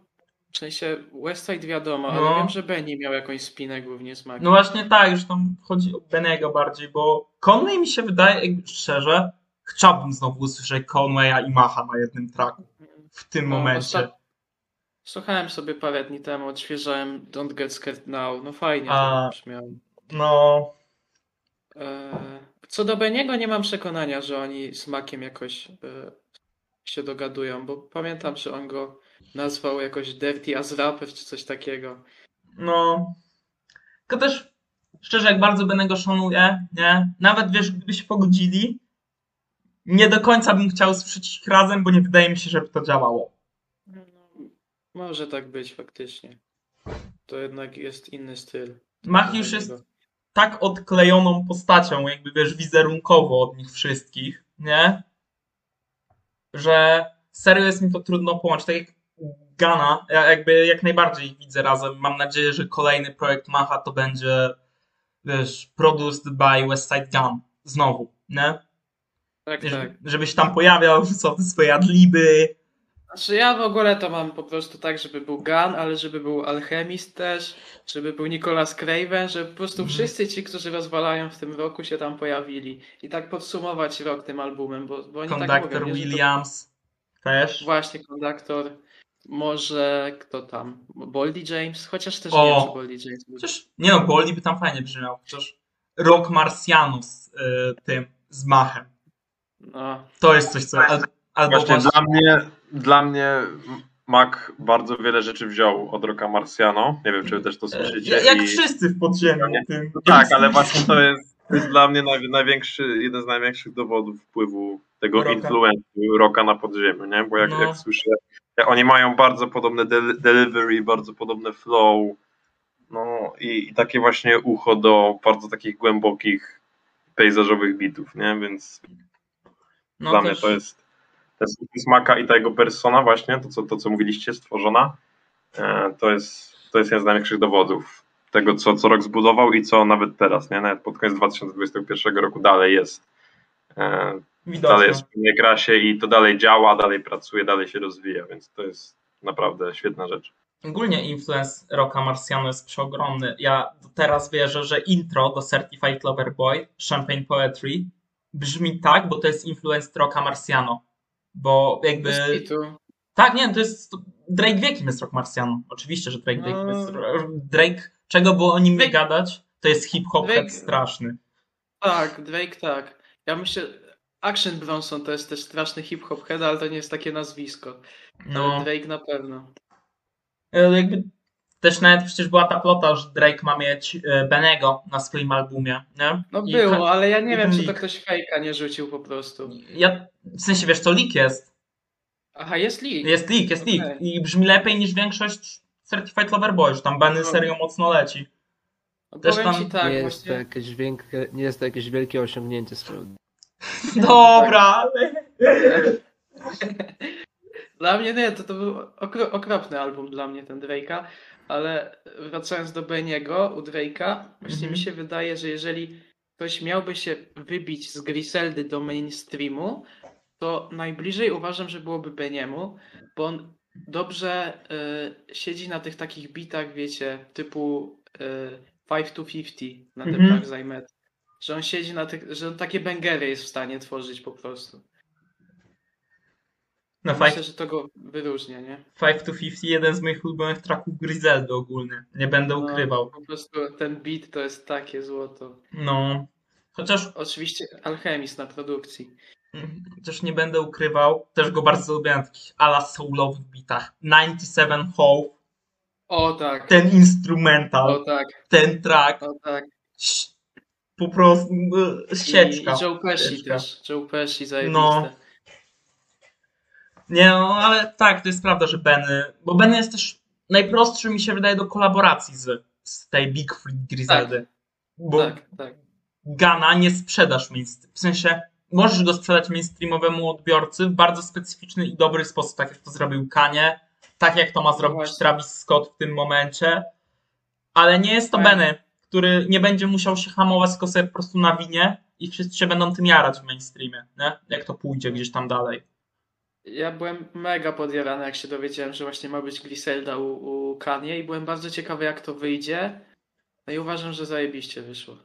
W sensie Westside wiadomo, ale No. wiem, że Benny miał jakąś spinę głównie z Makiem. No właśnie tak, że tam chodzi o Benego bardziej, bo Conway mi się wydaje, jakby szczerze, chciałbym znowu usłyszeć Conwaya i Macha na jednym tracku w tym No, momencie. ostat- Słuchałem sobie parę dni temu, odświeżałem Don't Get Scared Now. No fajnie A. to brzmiało. No, E, Co do Beniego nie mam przekonania, że oni z Makiem jakoś e, się dogadują, bo pamiętam, że on go nazwał jakoś Dirty as Rapper czy coś takiego. no. Tylko też, szczerze, jak bardzo Benego szanuję, nie? Nawet wiesz, gdyby się pogodzili, nie do końca bym chciał słyszeć ich razem, bo nie wydaje mi się, żeby to działało. No, może tak być faktycznie. To jednak jest inny styl. Mach już jest tak odklejoną postacią, jakby wiesz, wizerunkowo od nich wszystkich, nie? Że serio jest mi to trudno połączyć. Tak jak Gana, ja jakby jak najbardziej ich widzę razem. Mam nadzieję, że kolejny projekt Macha to będzie, wiesz, produced by Westside Gun. Znowu, nie? Tak, Wiesz, tak. Żebyś tam pojawiał, <laughs> rzucał te swoje adliby. Znaczy ja w ogóle to mam po prostu tak, żeby był Gun, ale żeby był Alchemist też, żeby był Nicolas Craven, żeby po prostu Mhm. wszyscy ci, którzy rozwalają w tym roku się tam pojawili. I tak podsumować rok tym albumem, bo, bo oni tak Konduktor mówią, Williams też. Właśnie konduktor. Może kto tam? Boldy James? Chociaż też O! nie wiem, czy Boldy James. był. Chociaż, nie no, Boldy by tam fajnie brzmiał. Chociaż Rock Marciano z y, tym, z Machem. No, To jest coś, co... Al, albo Właśnie właśnie, dla mnie, dla mnie Mac bardzo wiele rzeczy wziął od Rocka Marciano. Nie wiem, czy wy też to słyszycie. jak i- wszyscy w podziemiu. Tym. Tak, ale właśnie to jest, to jest dla mnie naj, największy, jeden z największych dowodów wpływu tego influencu Rocka na podziemiu, nie? Bo jak, No. jak słyszę, oni mają bardzo podobne del- delivery, bardzo podobne flow, no i, i takie właśnie ucho do bardzo takich głębokich, pejzażowych bitów, nie? Więc no dla też, mnie to jest, jest smaka i ta jego persona właśnie, to co, to co mówiliście, stworzona, e, to jest, to jest jeden z największych dowodów tego, co, co rok zbudował i co nawet teraz, nie? Nawet pod koniec 2021 roku dalej jest. Widoczne. dalej jest w pełnej krasie i to dalej działa, dalej pracuje, dalej się rozwija, więc to jest naprawdę świetna rzecz. Ogólnie influence Rocka Marciano jest przeogromny. Ja teraz wierzę, że intro do Certified Lover Boy, Champagne Poetry, brzmi tak, bo to jest influence Rocka Marciano. Bo jakby... Tak, nie, to jest. Drake wie, kim jest Rock Marciano. Oczywiście, że Drake wie, kim jest. No. Drake, czego było o nim Drake- gadać, to jest hip-hop Drake- straszny. Tak, Drake tak. Ja myślę, Action Bronson to jest też straszny hip-hop head, ale to nie jest takie nazwisko. No, Drake na pewno. e, jakby też nawet przecież była ta plota, że Drake ma mieć e, Benego na swoim albumie, nie? No I było, ale ja nie wiem, czy to leak. ktoś fejka nie rzucił po prostu. Ja, w sensie, wiesz, to leak jest. Aha, jest leak. Jest leak, jest leak. Okej. I brzmi lepiej niż większość Certified Lover Boy, że tam Benny No. serio mocno leci. No, też tam ci tak, nie, jest to właśnie. jakieś wielkie, nie jest to jakieś wielkie osiągnięcie spełnione. <laughs> Dobra. <laughs> Dla mnie nie, to, to był okro, okropny album dla mnie ten Drake'a, ale wracając do Beniego u Drake'a, właśnie Mhm. mi się wydaje, że jeżeli ktoś miałby się wybić z Griseldy do mainstreamu, to najbliżej uważam, że byłoby Beniemu, bo on dobrze y, siedzi na tych takich bitach, wiecie, typu y, 5 to 50 na tym Mhm. Dark Zaimet. Że on siedzi na tych, że on takie bangery jest w stanie tworzyć po prostu. No, Myślę, five, że to go wyróżnia, nie? 5 to 50, jeden z moich ulubionych tracków Griseldy ogólnie. Nie będę No, ukrywał. Po prostu ten beat to jest takie złoto. No. Chociaż, Oczywiście Alchemist na produkcji. chociaż nie będę ukrywał, też go bardzo lubię na takich ala soulowych bitach. 97 Hope, O tak, ten instrumental, o tak, ten track, o tak. Po prostu e, I, sieczka. I Joe Pesci Sieczka. też. Joe Pesci zajebiste. No. Nie no, ale tak, to jest prawda, że Benny, bo Benny jest też najprostszy mi się wydaje do kolaboracji z, z tej Big Free Griseldy. Bo Tak, tak. Gana nie sprzedasz mainstream. W sensie możesz go sprzedać mainstreamowemu odbiorcy w bardzo specyficzny i dobry sposób, tak jak to zrobił Kanye, tak jak to ma zrobić Właśnie. Travis Scott w tym momencie, ale nie jest to. Benny, który nie będzie musiał się hamować, tylko sobie po prostu nawinie i wszyscy się będą tym jarać w mainstreamie, nie? jak to pójdzie gdzieś tam dalej. Ja byłem mega podjarany, jak się dowiedziałem, że właśnie ma być Griselda u, u Kanye i byłem bardzo ciekawy, jak to wyjdzie. No i uważam, że zajebiście wyszło.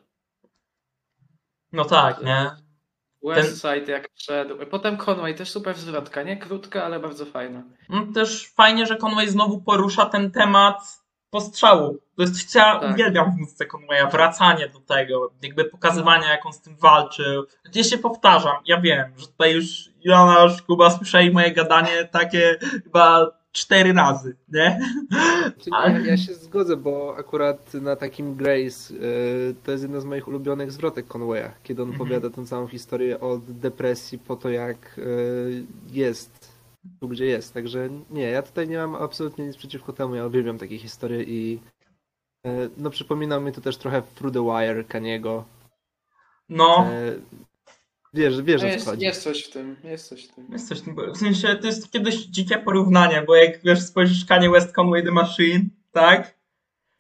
No tak, nie? Westside jak wszedł. Potem Conway, też super zwrotka, nie? Krótka, ale bardzo fajna. No, też fajnie, że Conway znowu porusza ten temat postrzału. To jest, co ja Tak. uwielbiam w muzyce Conwaya, wracanie do tego, jakby pokazywanie, jak on z tym walczył. Ja się powtarzam, ja wiem, że tutaj już Jonasz, Kuba, słyszeli moje gadanie takie chyba cztery razy, nie? Ja, ja się zgodzę, bo akurat na takim Grace y, to jest jedna z moich ulubionych zwrotek Conwaya, kiedy on Mhm. opowiada tę całą historię od depresji po to, jak y, jest tu, gdzie jest. Także nie, ja tutaj nie mam absolutnie nic przeciwko temu. Ja uwielbiam takie historie i y, no przypominał mi to też trochę Through the Wire Kaniego. No, Wiesz, wiesz No o co jest, chodzi. jest coś w tym, jest coś w tym. jest coś, w tym- w sensie to jest takie dość dzikie porównanie, bo jak wiesz, spojrzysz Kanye West, Conway the Machine, tak?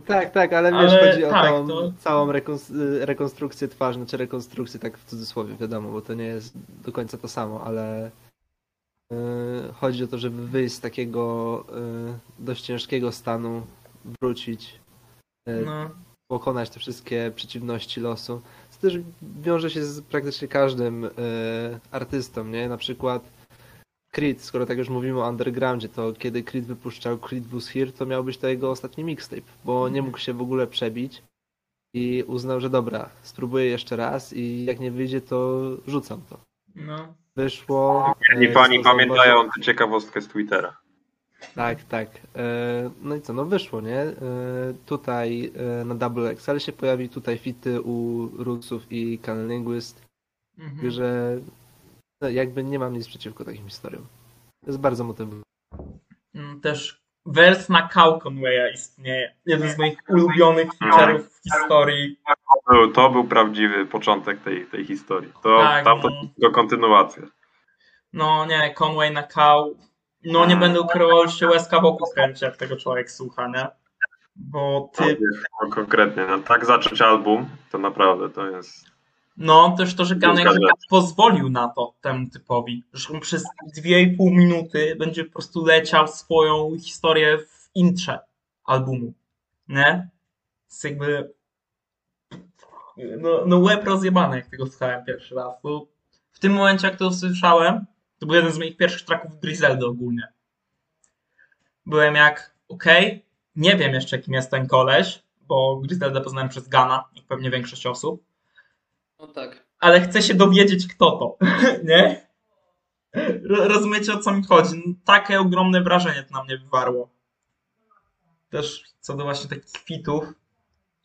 Tak, tak, ale wiesz, Ale chodzi o tak, tą to- całą rekons- y, rekonstrukcję twarzy, znaczy rekonstrukcję tak w cudzysłowie, wiadomo, bo to nie jest do końca to samo, ale chodzi o to, żeby wyjść z takiego y, dość ciężkiego stanu, wrócić, y, No. pokonać te wszystkie przeciwności losu. To też wiąże się z praktycznie każdym artystą, nie? Na przykład Creed, skoro tak już mówimy o undergroundzie, to kiedy Creed wypuszczał Creed Was Here, to miał być to jego ostatni mixtape, bo nie mógł się w ogóle przebić i uznał, że dobra, spróbuję jeszcze raz i jak nie wyjdzie, to rzucam to. No. Wyszło. Nie e, pani został pamiętają tę ciekawostkę z Twittera. Tak, tak. E, No i co, no wyszło, nie? E, Tutaj e, na Double XL się pojawi tutaj fity u Rootsów i Canon Linguist, Mhm. także no, jakby nie mam nic przeciwko takim historiom. To jest bardzo motywujące. Mm, też wers na Conwaya istnieje. Jeden z moich ulubionych feature'ów w historii. To był, to był prawdziwy początek tej, tej historii. To Tak, tamto no. to kontynuacja. No nie, Conway na kał. No nie będę ukrywał, że się łezka wokół kręci, jak tego człowiek słucha, nie? Bo ty, No, konkretnie, no, tak zacząć album, to naprawdę to jest. no też to, że Ganek się. pozwolił na to temu typowi, że on przez dwie i pół minuty będzie po prostu leciał swoją historię w intrze albumu, nie? Jest jakby no, no łeb rozjebany, jak tego słuchałem pierwszy raz. Bo w tym momencie, jak to usłyszałem, to był jeden z moich pierwszych traków Griseldy ogólnie. Byłem jak, okej, nie wiem jeszcze kim jest ten koleś, bo Griseldę poznałem przez Gana, jak pewnie większość osób, No tak. ale chcę się dowiedzieć kto to, <laughs> nie? Ro- Rozumiecie o co mi chodzi? Takie ogromne wrażenie to na mnie wywarło. Też co do właśnie takich fitów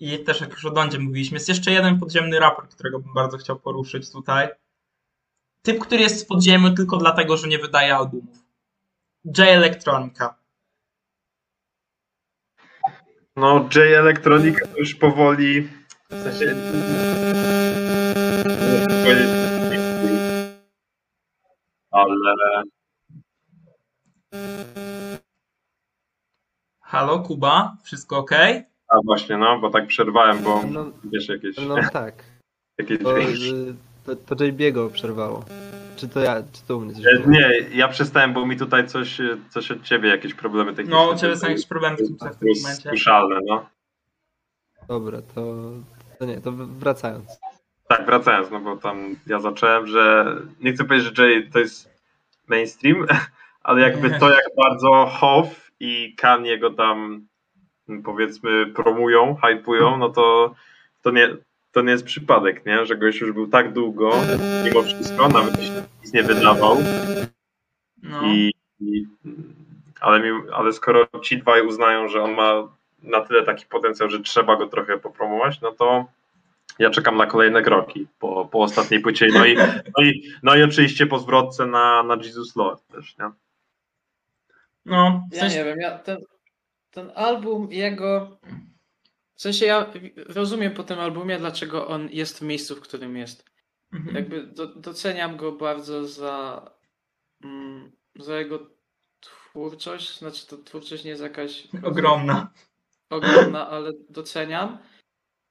i też jak już o Dondzie mówiliśmy, jest jeszcze jeden podziemny raport, którego bym bardzo chciał poruszyć tutaj. Typ, który jest w podziemiu tylko dlatego, że nie wydaje albumów. J Electronica. No, J Electronica to już powoli. W sensie. Ale. Halo, Kuba? Wszystko ok? A właśnie, no, bo tak przerwałem, bo No, wiesz, jakieś, no tak. <laughs> jakieś To, dźwięki. y, to, to JB'ego przerwało. Czy to ja, czy to u mnie coś E, było? Nie, ja przestałem, bo mi tutaj coś, e, coś od ciebie, jakieś problemy techniczne. No, u ciebie są jakieś problemy z tym w tym momencie. Słyszalne, no. Dobra, to, to nie, to wracając. Tak, wracając, no bo tam ja zacząłem, że nie chcę powiedzieć, że Jay to jest mainstream, <laughs> ale jakby to jak bardzo Hoff i Kanye go tam powiedzmy promują, hypują, no to to nie, to nie jest przypadek, nie? Że gość już był tak długo, mimo wszystko, nawet jeśli nic nie wydawał No. i, i ale, mi, ale skoro ci dwaj uznają, że on ma na tyle taki potencjał, że trzeba go trochę popromować, no to ja czekam na kolejne kroki po, po ostatniej płycie. No i, no, i, no i oczywiście po zwrotce na, na Jesus Lord też, nie? No, w Ja nie wiem, ja ten, ten album jego. W sensie ja rozumiem po tym albumie, dlaczego on jest w miejscu, w którym jest. Mhm. jakby do, doceniam go bardzo za, mm, za jego twórczość. Znaczy, to twórczość nie jest jakaś Ogromna. ogromna, ale doceniam.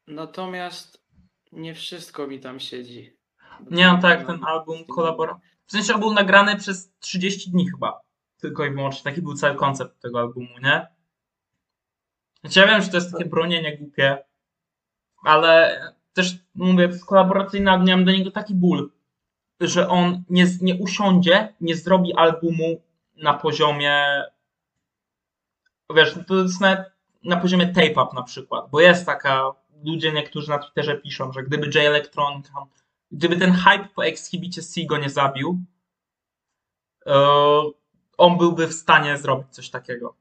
Natomiast nie wszystko mi tam siedzi. Nie, no tak, ten album kolabora... W sensie on był nagrany przez 30 dni chyba. Tylko i wyłącznie. Taki był cały koncept tego albumu, nie? Znaczy, ja wiem, że to jest takie bronienie głupie, ale też mówię, album, ja mam do niego taki ból, że on nie, nie usiądzie, nie zrobi albumu na poziomie wiesz, to jest nawet na poziomie tape up na przykład, bo jest taka, ludzie niektórzy na Twitterze piszą, że gdyby J Electronica, gdyby ten hype po Exhibicie C go nie zabił, e, on byłby w stanie zrobić coś takiego.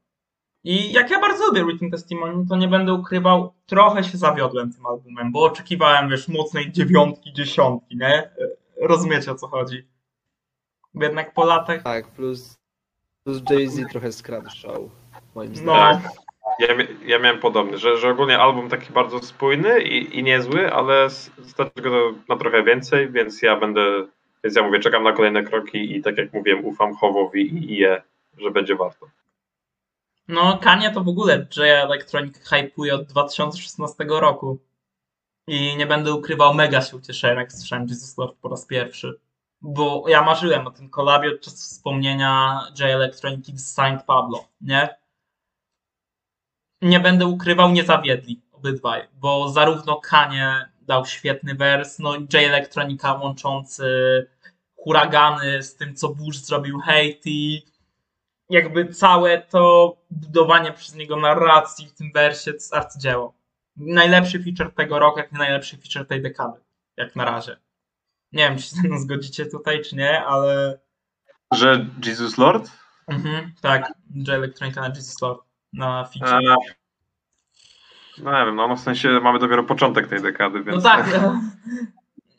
I jak ja bardzo lubię Written Testimony, to nie będę ukrywał, trochę się zawiodłem tym albumem, bo oczekiwałem, wiesz, mocnej dziewiątki, dziesiątki, nie? Rozumiecie o co chodzi. Bo jednak po latach, Tak, plus, plus Jay-Z trochę skradł show, moim no, zdaniem. Ja, mia- ja miałem podobny, że, że ogólnie album taki bardzo spójny i, i niezły, ale stać go na trochę więcej, więc ja będę, więc ja mówię, czekam na kolejne kroki i tak jak mówiłem, ufam Chowowi i IE, że będzie warto. No Kanye to w ogóle J Electronic hypuje od 2016 roku. I nie będę ukrywał, mega się ucieszyłem, jak słyszałem Jesus Lord po raz pierwszy. Bo ja marzyłem o tym kolabie od czasu wspomnienia J Electroniki z Saint Pablo, nie? Nie będę ukrywał, nie zawiedli obydwaj, bo zarówno Kanye dał świetny wers, no i J Electronica łączący huragany z tym, co Bush zrobił Haiti, jakby całe to budowanie przez niego narracji w tym wersie to jest arcydzieło. Najlepszy feature tego roku, jak nie najlepszy feature tej dekady. Jak na razie. Nie wiem, czy się ze mną zgodzicie tutaj, czy nie, ale Że Jesus Lord? mhm, tak, J Electronica na Jesus Lord na feature. No nie wiem, no, no w sensie mamy dopiero początek tej dekady, więc No tak,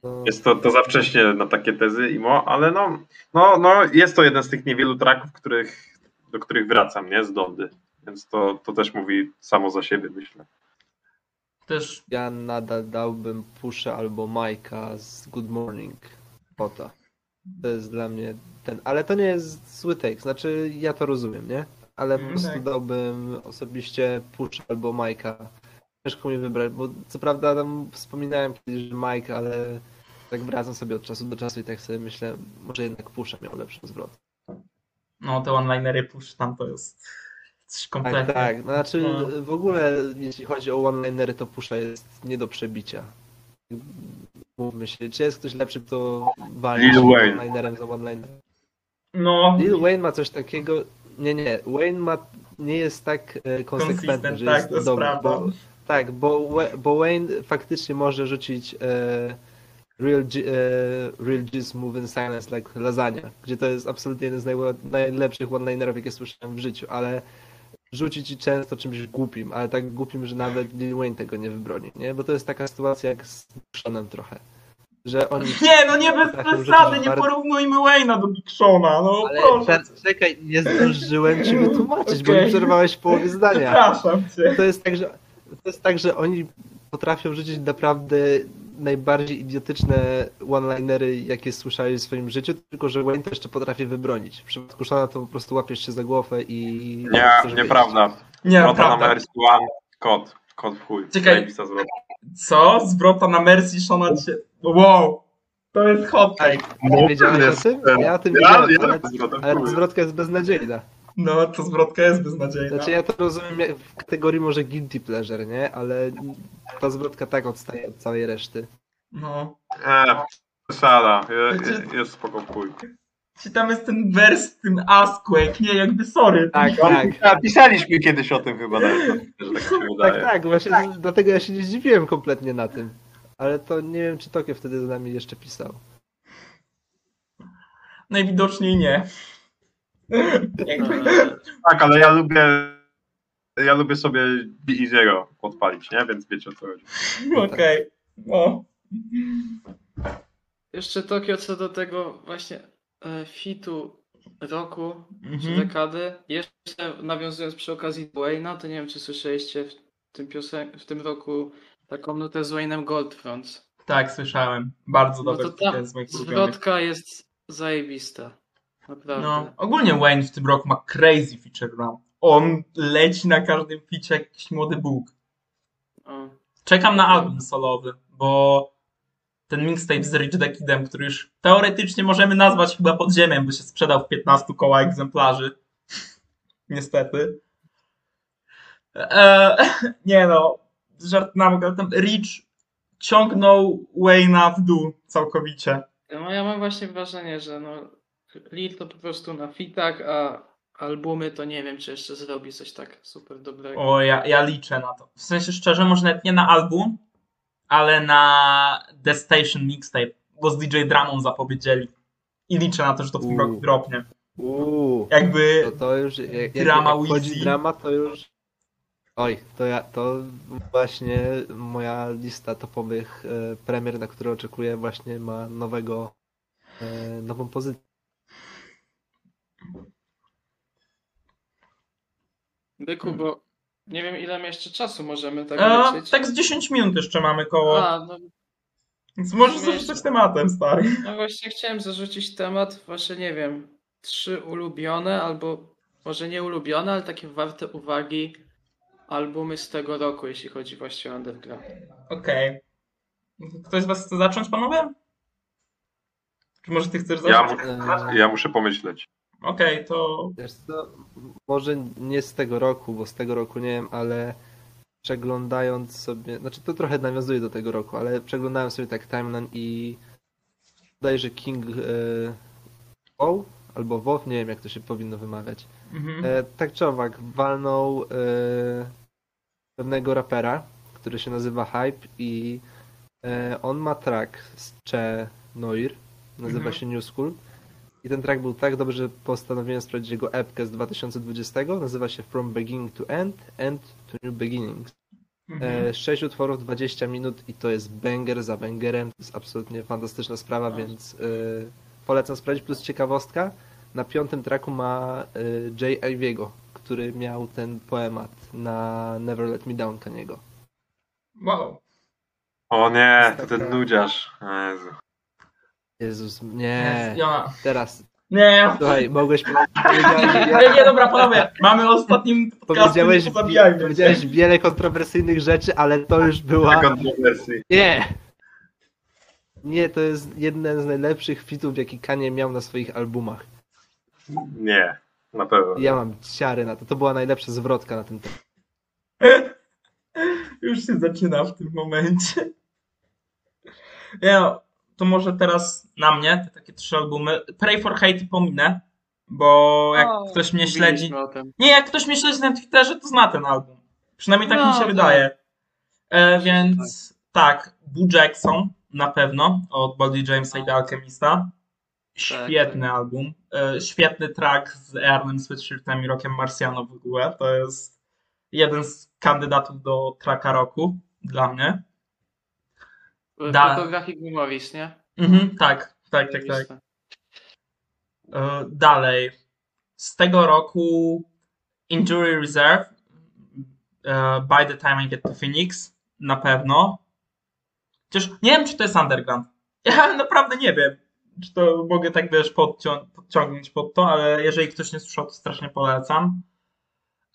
No, jest to, to za wcześnie na takie tezy IMO, ale no, no, no jest to jeden z tych niewielu tracków, których, do których wracam, nie? Z Dondy. Więc to, to też mówi samo za siebie, myślę. też ja nadal dałbym Pusha albo Majka z Good Morning Pota. To jest dla mnie ten, ale to nie jest zły take, znaczy ja to rozumiem, nie? Ale po Mm, prostu tak. dałbym osobiście Pusha albo Majka. Ciężko mi wybrać, bo co prawda tam wspominałem kiedyś, że Mike, ale tak wracam sobie od czasu do czasu i tak sobie myślę, może jednak Pusha miał lepszy zwrot. No te one-linery push tam to jest coś Tak, kompletnie. tak. Znaczy No. w ogóle jeśli chodzi o one-linery, to Pusha jest nie do przebicia. Mówmy się, czy jest ktoś lepszy, kto walczy Wayne. one-linerem za one-linerem? No, Lil Wayne ma coś takiego, nie, nie, Wayne ma, nie jest tak e, konsekwentny, Consistent, że tak, jest to jest dobry, bo, tak, bo, bo Wayne faktycznie może rzucić e, Real, G, e, Real G's Move in Silence like lasagna, gdzie to jest absolutnie jeden z najlepszych one-linerów, jakie słyszałem w życiu, ale rzuci ci często czymś głupim, ale tak głupim, że nawet Lil Wayne tego nie wybroni, nie? Bo to jest taka sytuacja jak z Seanem trochę, że oni... nie, no nie bez przesady, nie bardzo- porównujmy Wayne'a do Big Shona, no Ale proszę. czekaj, nie zdążyłem ci wytłumaczyć, bo mi przerwałeś w połowie zdania. Przepraszam cię. To jest tak, że to jest tak, że oni potrafią rzucić naprawdę najbardziej idiotyczne one-linery, jakie słyszałeś w swoim życiu, tylko że Wayne to jeszcze potrafi wybronić. W przypadku Shana to po prostu łapiesz się za głowę i... Nie, nieprawda. Nie, Rota na. Mercy One, kod. Kod w chuj. Czekaj. Zwrota. Co? Zwrota na Mercy Shona cię... Wow. To jest hot take. Nie wiedziałeś o tym? Ja o tym Ja, wiedziałem, ja ale, ale zwrotka jest beznadziejna. No, to zwrotka jest beznadziejna. Znaczy ja to rozumiem w kategorii może guilty pleasure, nie? Ale ta zwrotka tak odstaje od całej reszty. No. E, przesada. Je, Znaczy- je, jest spoko chuj. Czy tam jest ten wers z tym Asquake? Nie, jakby sorry. Tak, tak. A, pisaliśmy kiedyś o tym chyba nawet, że tak się Tak, wydaje. tak, właśnie z- dlatego ja się nie zdziwiłem kompletnie na tym. Ale to nie wiem, czy Tokio wtedy z nami jeszcze pisał. Najwidoczniej nie. E, Tak, ale ja lubię ja lubię sobie Easy'ego odpalić, nie? Więc wiecie o co chodzi. Okej. No. Jeszcze Tokio co do tego właśnie e, fitu roku czy Mhm. dekady. Jeszcze nawiązując przy okazji do Wayne'a, to nie wiem czy słyszeliście w tym, piosen- w tym roku taką nutę z Wayne'em Goldfronts. Tak, słyszałem. Bardzo No dobry to to ta zwrotka jest zajebista. Naprawdę. No, ogólnie Wayne w tym roku ma crazy feature run. On leci na każdym ficie jak jakiś młody Bóg. O. Czekam na album solowy, bo ten mixtape z Rich the Kidem, który już teoretycznie możemy nazwać chyba podziemiem, bo się sprzedał w 15 koła egzemplarzy. <laughs> Niestety. E, <laughs> nie no, żart na ale tam Rich ciągnął Wayne'a w dół całkowicie. No ja mam właśnie wrażenie, że no Lil to po prostu na fitach, a albumy to nie wiem, czy jeszcze zrobi coś tak super dobrego. O, ja, ja liczę na to. W sensie szczerze, może nawet nie na album, ale na The Station Mixtape, bo z DJ Dramą zapowiedzieli. I liczę na to, że to w tym roku dropnie. Uuu, Jakby to, to już, jak, jak, Drama jak Wheezy. drama, to już... Oj, to ja, to właśnie moja lista topowych e, premier, na które oczekuję, właśnie ma nowego, e, nową pozycję. Byku, bo nie wiem ile my jeszcze czasu możemy tak lecieć. tak z 10 minut jeszcze mamy koło. A, no, Więc możesz sumie zarzucać jeszcze- tematem, stary. no właśnie chciałem zarzucić temat, właśnie nie wiem, trzy ulubione albo może nie ulubione, ale takie warte uwagi albumy z tego roku, jeśli chodzi właśnie o underground. Okej. Ktoś z was chce zacząć, panowie? Czy może ty chcesz Ja, zacząć? mu, ja muszę pomyśleć. Okej, to Wiesz co, może nie z tego roku, bo z tego roku nie wiem, ale przeglądając sobie, znaczy to trochę nawiązuje do tego roku, ale przeglądałem sobie tak timeline i wydaje, że King WoW albo WoW, nie wiem jak to się powinno wymawiać. mhm. E, tak czy owak, walnął e, pewnego rapera, który się nazywa Hype i e, on ma track z Che Noir, nazywa Mhm. się New School i ten track był tak dobry, że postanowiłem sprawdzić jego epkę z 2020, nazywa się From Beginning to End, End to New Beginnings. Mhm. E, 6 utworów, 20 minut i to jest banger za bangerem. To jest absolutnie fantastyczna sprawa, więc e, polecam sprawdzić. Plus ciekawostka, na piątym tracku ma e, Jay Iviego, który miał ten poemat na Never Let Me Down Kaniego. Wow. O nie, to ten nudziarz. O Jezu. Jezus, nie. Ja... Teraz, Nie, słuchaj, mogłeś <laughs> nie, nie, dobra, panowie, mamy ostatnim podcast, powiedziałeś, powiedziałeś wiele kontrowersyjnych rzeczy, ale to już była... Nie! Nie, to jest jeden z najlepszych fitów, jaki Kanye miał na swoich albumach. Nie, na pewno. Ja mam ciary na to. To była najlepsza zwrotka na tym temat. Już się zaczyna w tym momencie. No, to może teraz na mnie, te takie trzy albumy. Pray for Hate pominę, bo jak O, ktoś mnie śledzi... Nie, jak ktoś mnie śledzi na Twitterze, to zna ten album. Przynajmniej tak No, mi się tak. wydaje. E, więc tak, Boo Jackson na pewno od Body Jamesa i The Alchemista. Świetny tak. album. E, świetny track z Earnem Sweatshirtem i Rockiem Marciano w ogóle. To jest jeden z kandydatów do tracka roku dla mnie. Da- Fotografik Memories, nie? Mhm, tak, tak, tak, tak. E, Dalej. Z tego roku Injury Reserve e, By the Time I Get to Phoenix na pewno. Chociaż nie wiem, czy to jest underground. <laughs> Ja naprawdę nie wiem, czy to mogę tak wiesz podcią- podciągnąć pod to, ale jeżeli ktoś nie słyszał, to strasznie polecam.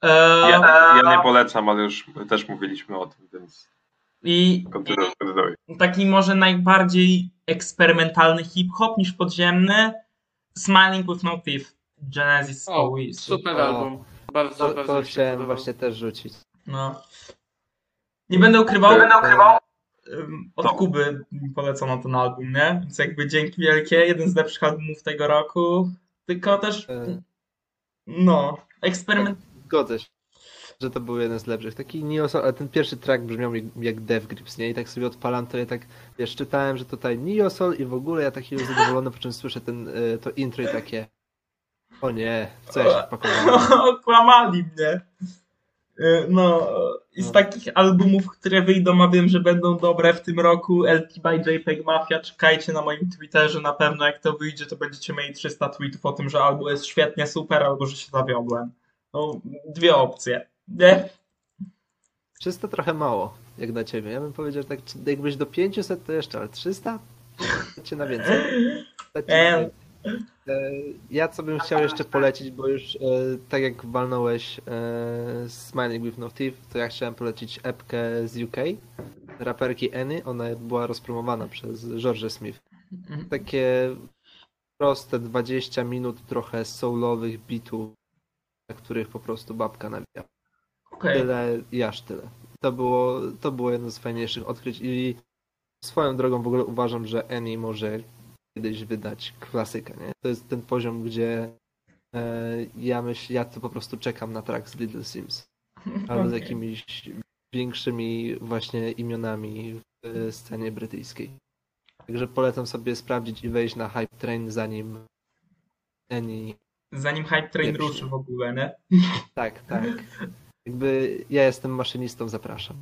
E, Ja, ja nie polecam, ale już też mówiliśmy o tym, więc I taki może najbardziej eksperymentalny hip-hop niż podziemny Smiling with No Teeth Genesis O, super O. album. Bardzo, To, bardzo to chciałem podobał. właśnie też rzucić. No. Nie będę ukrywał, Nie będę ukrywał. od. Kuby polecono ten album, nie? Więc jakby dzięki wielkie, jeden z lepszych albumów tego roku. Tylko też, E. no, eksperyment. Zgodzę się, że to był jeden z lepszych. Taki Soul, ale ten pierwszy track brzmiał jak, jak Death Grips, nie? I tak sobie odpalam to ja tak, wiesz, czytałem, że tutaj Neo Soul i w ogóle ja taki już zadowolony, po czym słyszę ten, e, to intro i takie o nie, co ja się wpakowałem? <laughs> Okłamali mnie. Y, No, i z No. takich albumów, które wyjdą, a wiem, że będą dobre w tym roku, LT by JPEG Mafia, czekajcie na moim Twitterze, na pewno jak to wyjdzie, to będziecie mieli 300 tweetów o tym, że albo jest świetnie super, albo że się zawiodłem. No, dwie opcje, nie? 300 trochę mało. jak na ciebie. Ja bym powiedział tak, jakbyś do 500 to jeszcze, ale 300? Cię na więcej. <laughs> Więcej. E, Ja co bym chciał jeszcze polecić, bo już e, tak jak walnąłeś e, Smiling with No Teeth, to ja chciałem polecić epkę z UK, raperki Annie, ona była rozpromowana przez George Smith. Takie proste 20 minut trochę soulowych bitów, na których po prostu babka nawija. Okej. Tyle i aż tyle. To było, to było jedno z fajniejszych odkryć i swoją drogą w ogóle uważam, że Annie może kiedyś wydać klasykę, nie? To jest ten poziom, gdzie e, ja myślę, ja to po prostu czekam na track z Little Sims. <laughs> Albo z Okej. jakimiś większymi właśnie imionami w scenie brytyjskiej. Także polecam sobie sprawdzić i wejść na hype train zanim Annie Zanim Hype Train ruszy w ogóle, nie? tak, tak. <laughs> Jakby ja jestem maszynistą, zapraszam.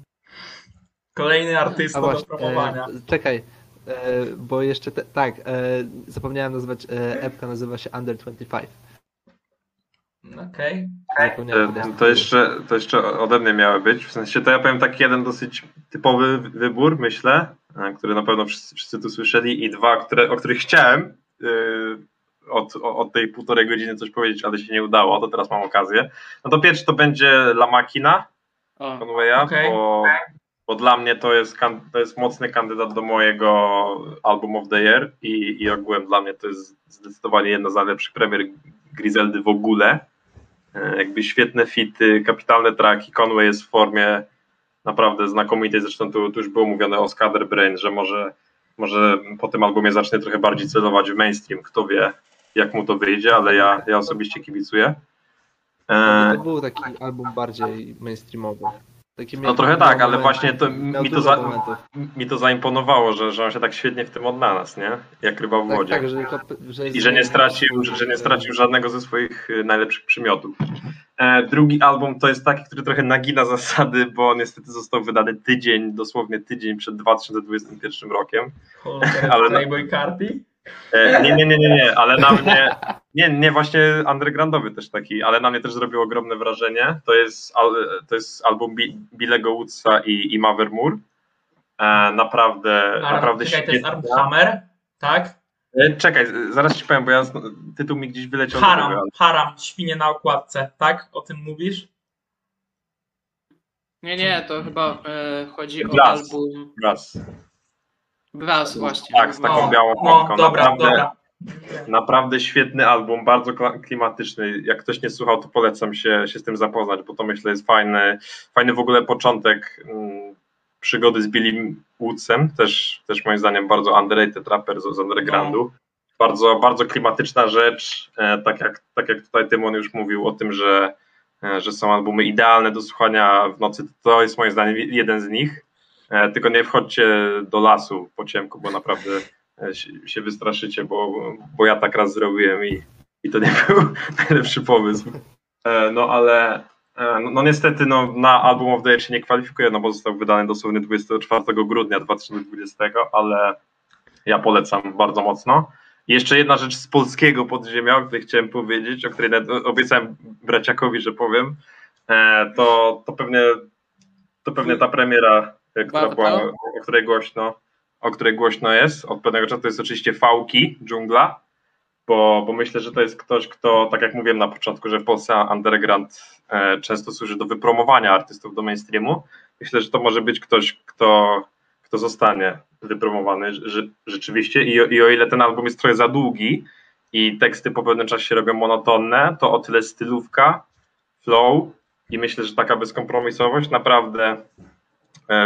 Kolejny artysta A do właśnie, promowania. e, czekaj, e, bo jeszcze te, tak, e, zapomniałem nazwać, e, epka nazywa się Under 25. Okej. E, podać. To jeszcze, to jeszcze ode mnie miały być. W sensie to ja powiem taki jeden dosyć typowy wy- wybór, myślę, e, który na pewno wszyscy, wszyscy tu słyszeli i dwa, które, o których chciałem yy, od, od tej półtorej godziny coś powiedzieć, ale się nie udało, to teraz mam okazję. No to pierwszy to będzie La Machina Conwaya, Okej. bo, bo dla mnie to jest, to jest mocny kandydat do mojego Album of the Year i, i ogółem dla mnie to jest zdecydowanie jedna z najlepszych premier Griseldy w ogóle. E, Jakby świetne fity, kapitalne traki, Conway jest w formie naprawdę znakomitej, zresztą tu, tu już było mówione o Scatterbrain, że może, może po tym albumie zacznie trochę bardziej celować w mainstream, kto wie jak mu to wyjdzie, ale ja, ja osobiście kibicuję. E, To był taki album bardziej mainstreamowy. Taki No trochę tak, ale moment- właśnie to mi to, za, mi to zaimponowało, że, że on się tak świetnie w tym odnalazł, nie? Jak ryba w Tak, wodzie. tak, że, że I że nie stracił, że, że nie stracił żadnego ze swoich y, najlepszych przymiotów. E, drugi album to jest taki, który trochę nagina zasady, bo niestety został wydany tydzień, dosłownie tydzień przed 2021 rokiem. Ale <laughs> Ale Playboy Carti? E, nie, nie, nie, nie, nie, ale na mnie, nie, nie, właśnie undergroundowy też taki, ale na mnie też zrobił ogromne wrażenie. To jest, to jest album Bi- Billego Woodsa i, i Mavermore. E, naprawdę, naprawdę Czekaj, to jest świetna. Armhammer, tak? E, Czekaj, zaraz ci powiem, bo ja tytuł mi gdzieś wyleciał. do Haram, głowy, Haram, świnie na okładce, tak? O tym mówisz? nie, nie, to chyba e, chodzi o Brass. album ale Raz. Brass właśnie. Tak, z taką No, białą No, okładką. dobra, naprawdę, dobra. naprawdę świetny album, bardzo klimatyczny. Jak ktoś nie słuchał, to polecam się, się z tym zapoznać, bo to myślę jest fajny, fajny w ogóle początek mm, przygody z Billim Woodsem, też, też moim zdaniem bardzo underrated rapper z, z undergroundu. Bardzo, bardzo klimatyczna rzecz, e, tak jak, tak jak tutaj Tymon już mówił o tym, że, e, że są albumy idealne do słuchania w nocy, to jest moim zdaniem jeden z nich. E, Tylko nie wchodźcie do lasu po ciemku, bo naprawdę e, się, wystraszycie, bo, bo ja tak raz zrobiłem i, i to nie <laughs> był najlepszy pomysł. E, No ale no, no niestety no, na Album of the Year się nie kwalifikuje, no bo został wydany dosłownie 24 grudnia 2020, ale ja polecam bardzo mocno. I Jeszcze jedna rzecz z polskiego podziemia, o której chciałem powiedzieć, o której obiecałem braciakowi, że powiem, to, to, pewnie, to pewnie ta premiera, która Warto? była, o której głośno, o której głośno jest od pewnego czasu, to jest oczywiście Fałki, dżungla, bo, bo myślę, że to jest ktoś, kto, tak jak mówiłem na początku, że w Polsce underground e, często służy do wypromowania artystów do mainstreamu. Myślę, że to może być ktoś, kto, kto zostanie wypromowany rze- rzeczywiście I, o- i o ile ten album jest trochę za długi i teksty po pewnym czasie się robią monotonne, to o tyle stylówka, flow i myślę, że taka bezkompromisowość naprawdę e,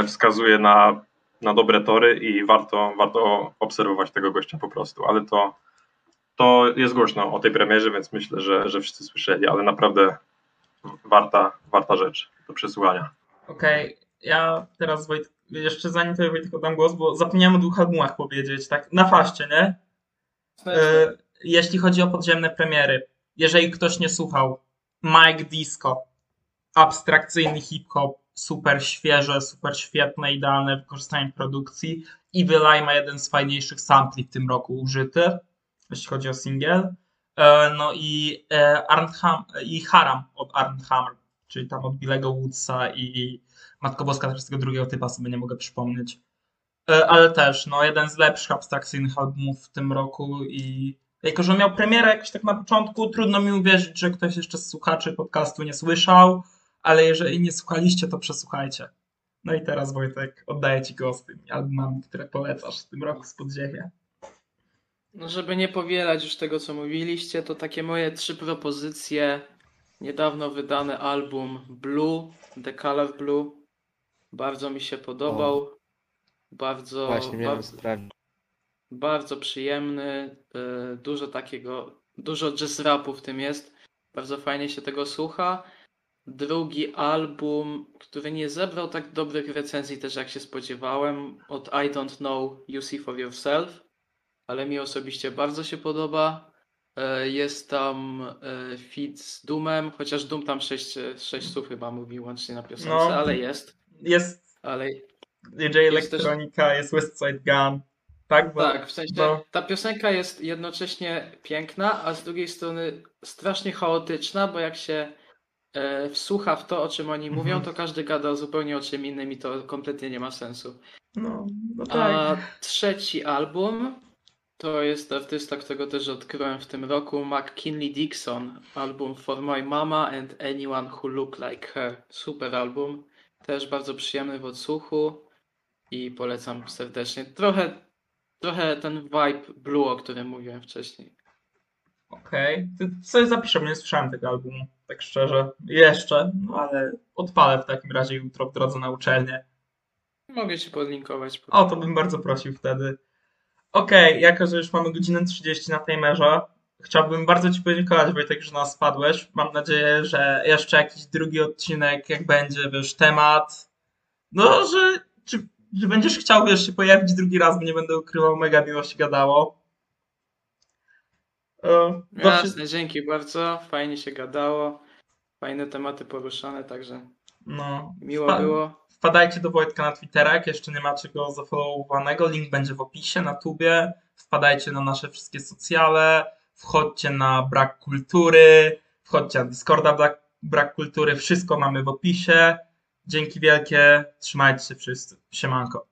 wskazuje na, na dobre tory i warto, warto obserwować tego gościa po prostu, ale to, to jest głośno o tej premierze, więc myślę, że, że wszyscy słyszeli, ale naprawdę warta, warta rzecz do przesłuchania. Okej, ja teraz Wojt, jeszcze zanim to Wojtku dam głos, bo zapomniałem o dwóch albumach powiedzieć, tak? Na faście, nie? E, jeśli chodzi o podziemne premiery, jeżeli ktoś nie słuchał, Mike Disco, abstrakcyjny hip-hop, super świeże, super świetne, idealne wykorzystanie produkcji. Evil Eye ma jeden z fajniejszych sampli w tym roku użyty, jeśli chodzi o singiel. E, No i, e, Arndt Ham, i Haram od Arndt Hammer, czyli tam od Billego Woodsa i Matko Boska też tego drugiego typa sobie nie mogę przypomnieć. E, Ale też, no, jeden z lepszych abstrakcyjnych albumów w tym roku i jako, że miał premierę jakoś tak na początku, trudno mi uwierzyć, że ktoś jeszcze z słuchaczy podcastu nie słyszał, ale jeżeli nie słuchaliście, to przesłuchajcie. No i teraz Wojtek, oddaję Ci głos z tymi albumami, które polecasz w tym roku z podziemia. No, żeby nie powielać już tego, co mówiliście, to takie moje trzy propozycje. Niedawno wydany album Blue, The Color Blue. Bardzo mi się podobał. Bardzo, Właśnie miałem bardzo, sprawdzić. bardzo przyjemny. y, Dużo takiego, dużo jazz rapu w tym jest. Bardzo fajnie się tego słucha. Drugi album, który nie zebrał tak dobrych recenzji też jak się spodziewałem, od I Don't Know You See For Yourself, ale mi osobiście bardzo się podoba. E, Jest tam e, feat z Doomem, chociaż Doom tam 6, sześć słów chyba mówi łącznie na piosence, No. ale jest. Jest Ale DJ Jest też- Elektronika, jest West Side Gun. Tak, bo, tak, w sensie bo ta piosenka jest jednocześnie piękna, a z drugiej strony strasznie chaotyczna, bo jak się e, wsłucha w to, o czym oni mówią, Mhm. to każdy gada zupełnie o czym innym i to kompletnie nie ma sensu. no, no tak. A trzeci album to jest artysta, którego też odkryłem w tym roku, McKinley Dixon. Album For My Mama and Anyone Who Look Like Her. Super album. Też bardzo przyjemny w odsłuchu i polecam serdecznie. Trochę, trochę ten vibe blue, o którym mówiłem wcześniej. Okej, okay. sobie zapiszę, nie słyszałem tego albumu, tak szczerze. Jeszcze, no ale odpalę w takim razie jutro w drodze na uczelnię. Mogę ci podlinkować. O, to bym bardzo prosił wtedy. Okej, okay, jako że już mamy godzinę 30 na timerze, chciałbym bardzo Ci podziękować, Wojtek, że nas spadłeś. Mam nadzieję, że jeszcze jakiś drugi odcinek, jak będzie, wiesz, temat, no, że, czy, że będziesz chciał, wiesz, się pojawić drugi raz, bo nie będę ukrywał, mega miło się gadało. Dobrze- Jasne, dzięki bardzo. Fajnie się gadało. Fajne tematy poruszane, także No, miło Fa- było. Wpadajcie do Wojtka na Twittera, jak jeszcze nie macie go zafollowowanego. Link będzie w opisie na tubie. Wpadajcie na nasze wszystkie socjale. Wchodźcie na Brak Kultury. Wchodźcie na Discorda Brak, Brak Kultury. Wszystko mamy w opisie. Dzięki wielkie. Trzymajcie się wszyscy. Siemanko.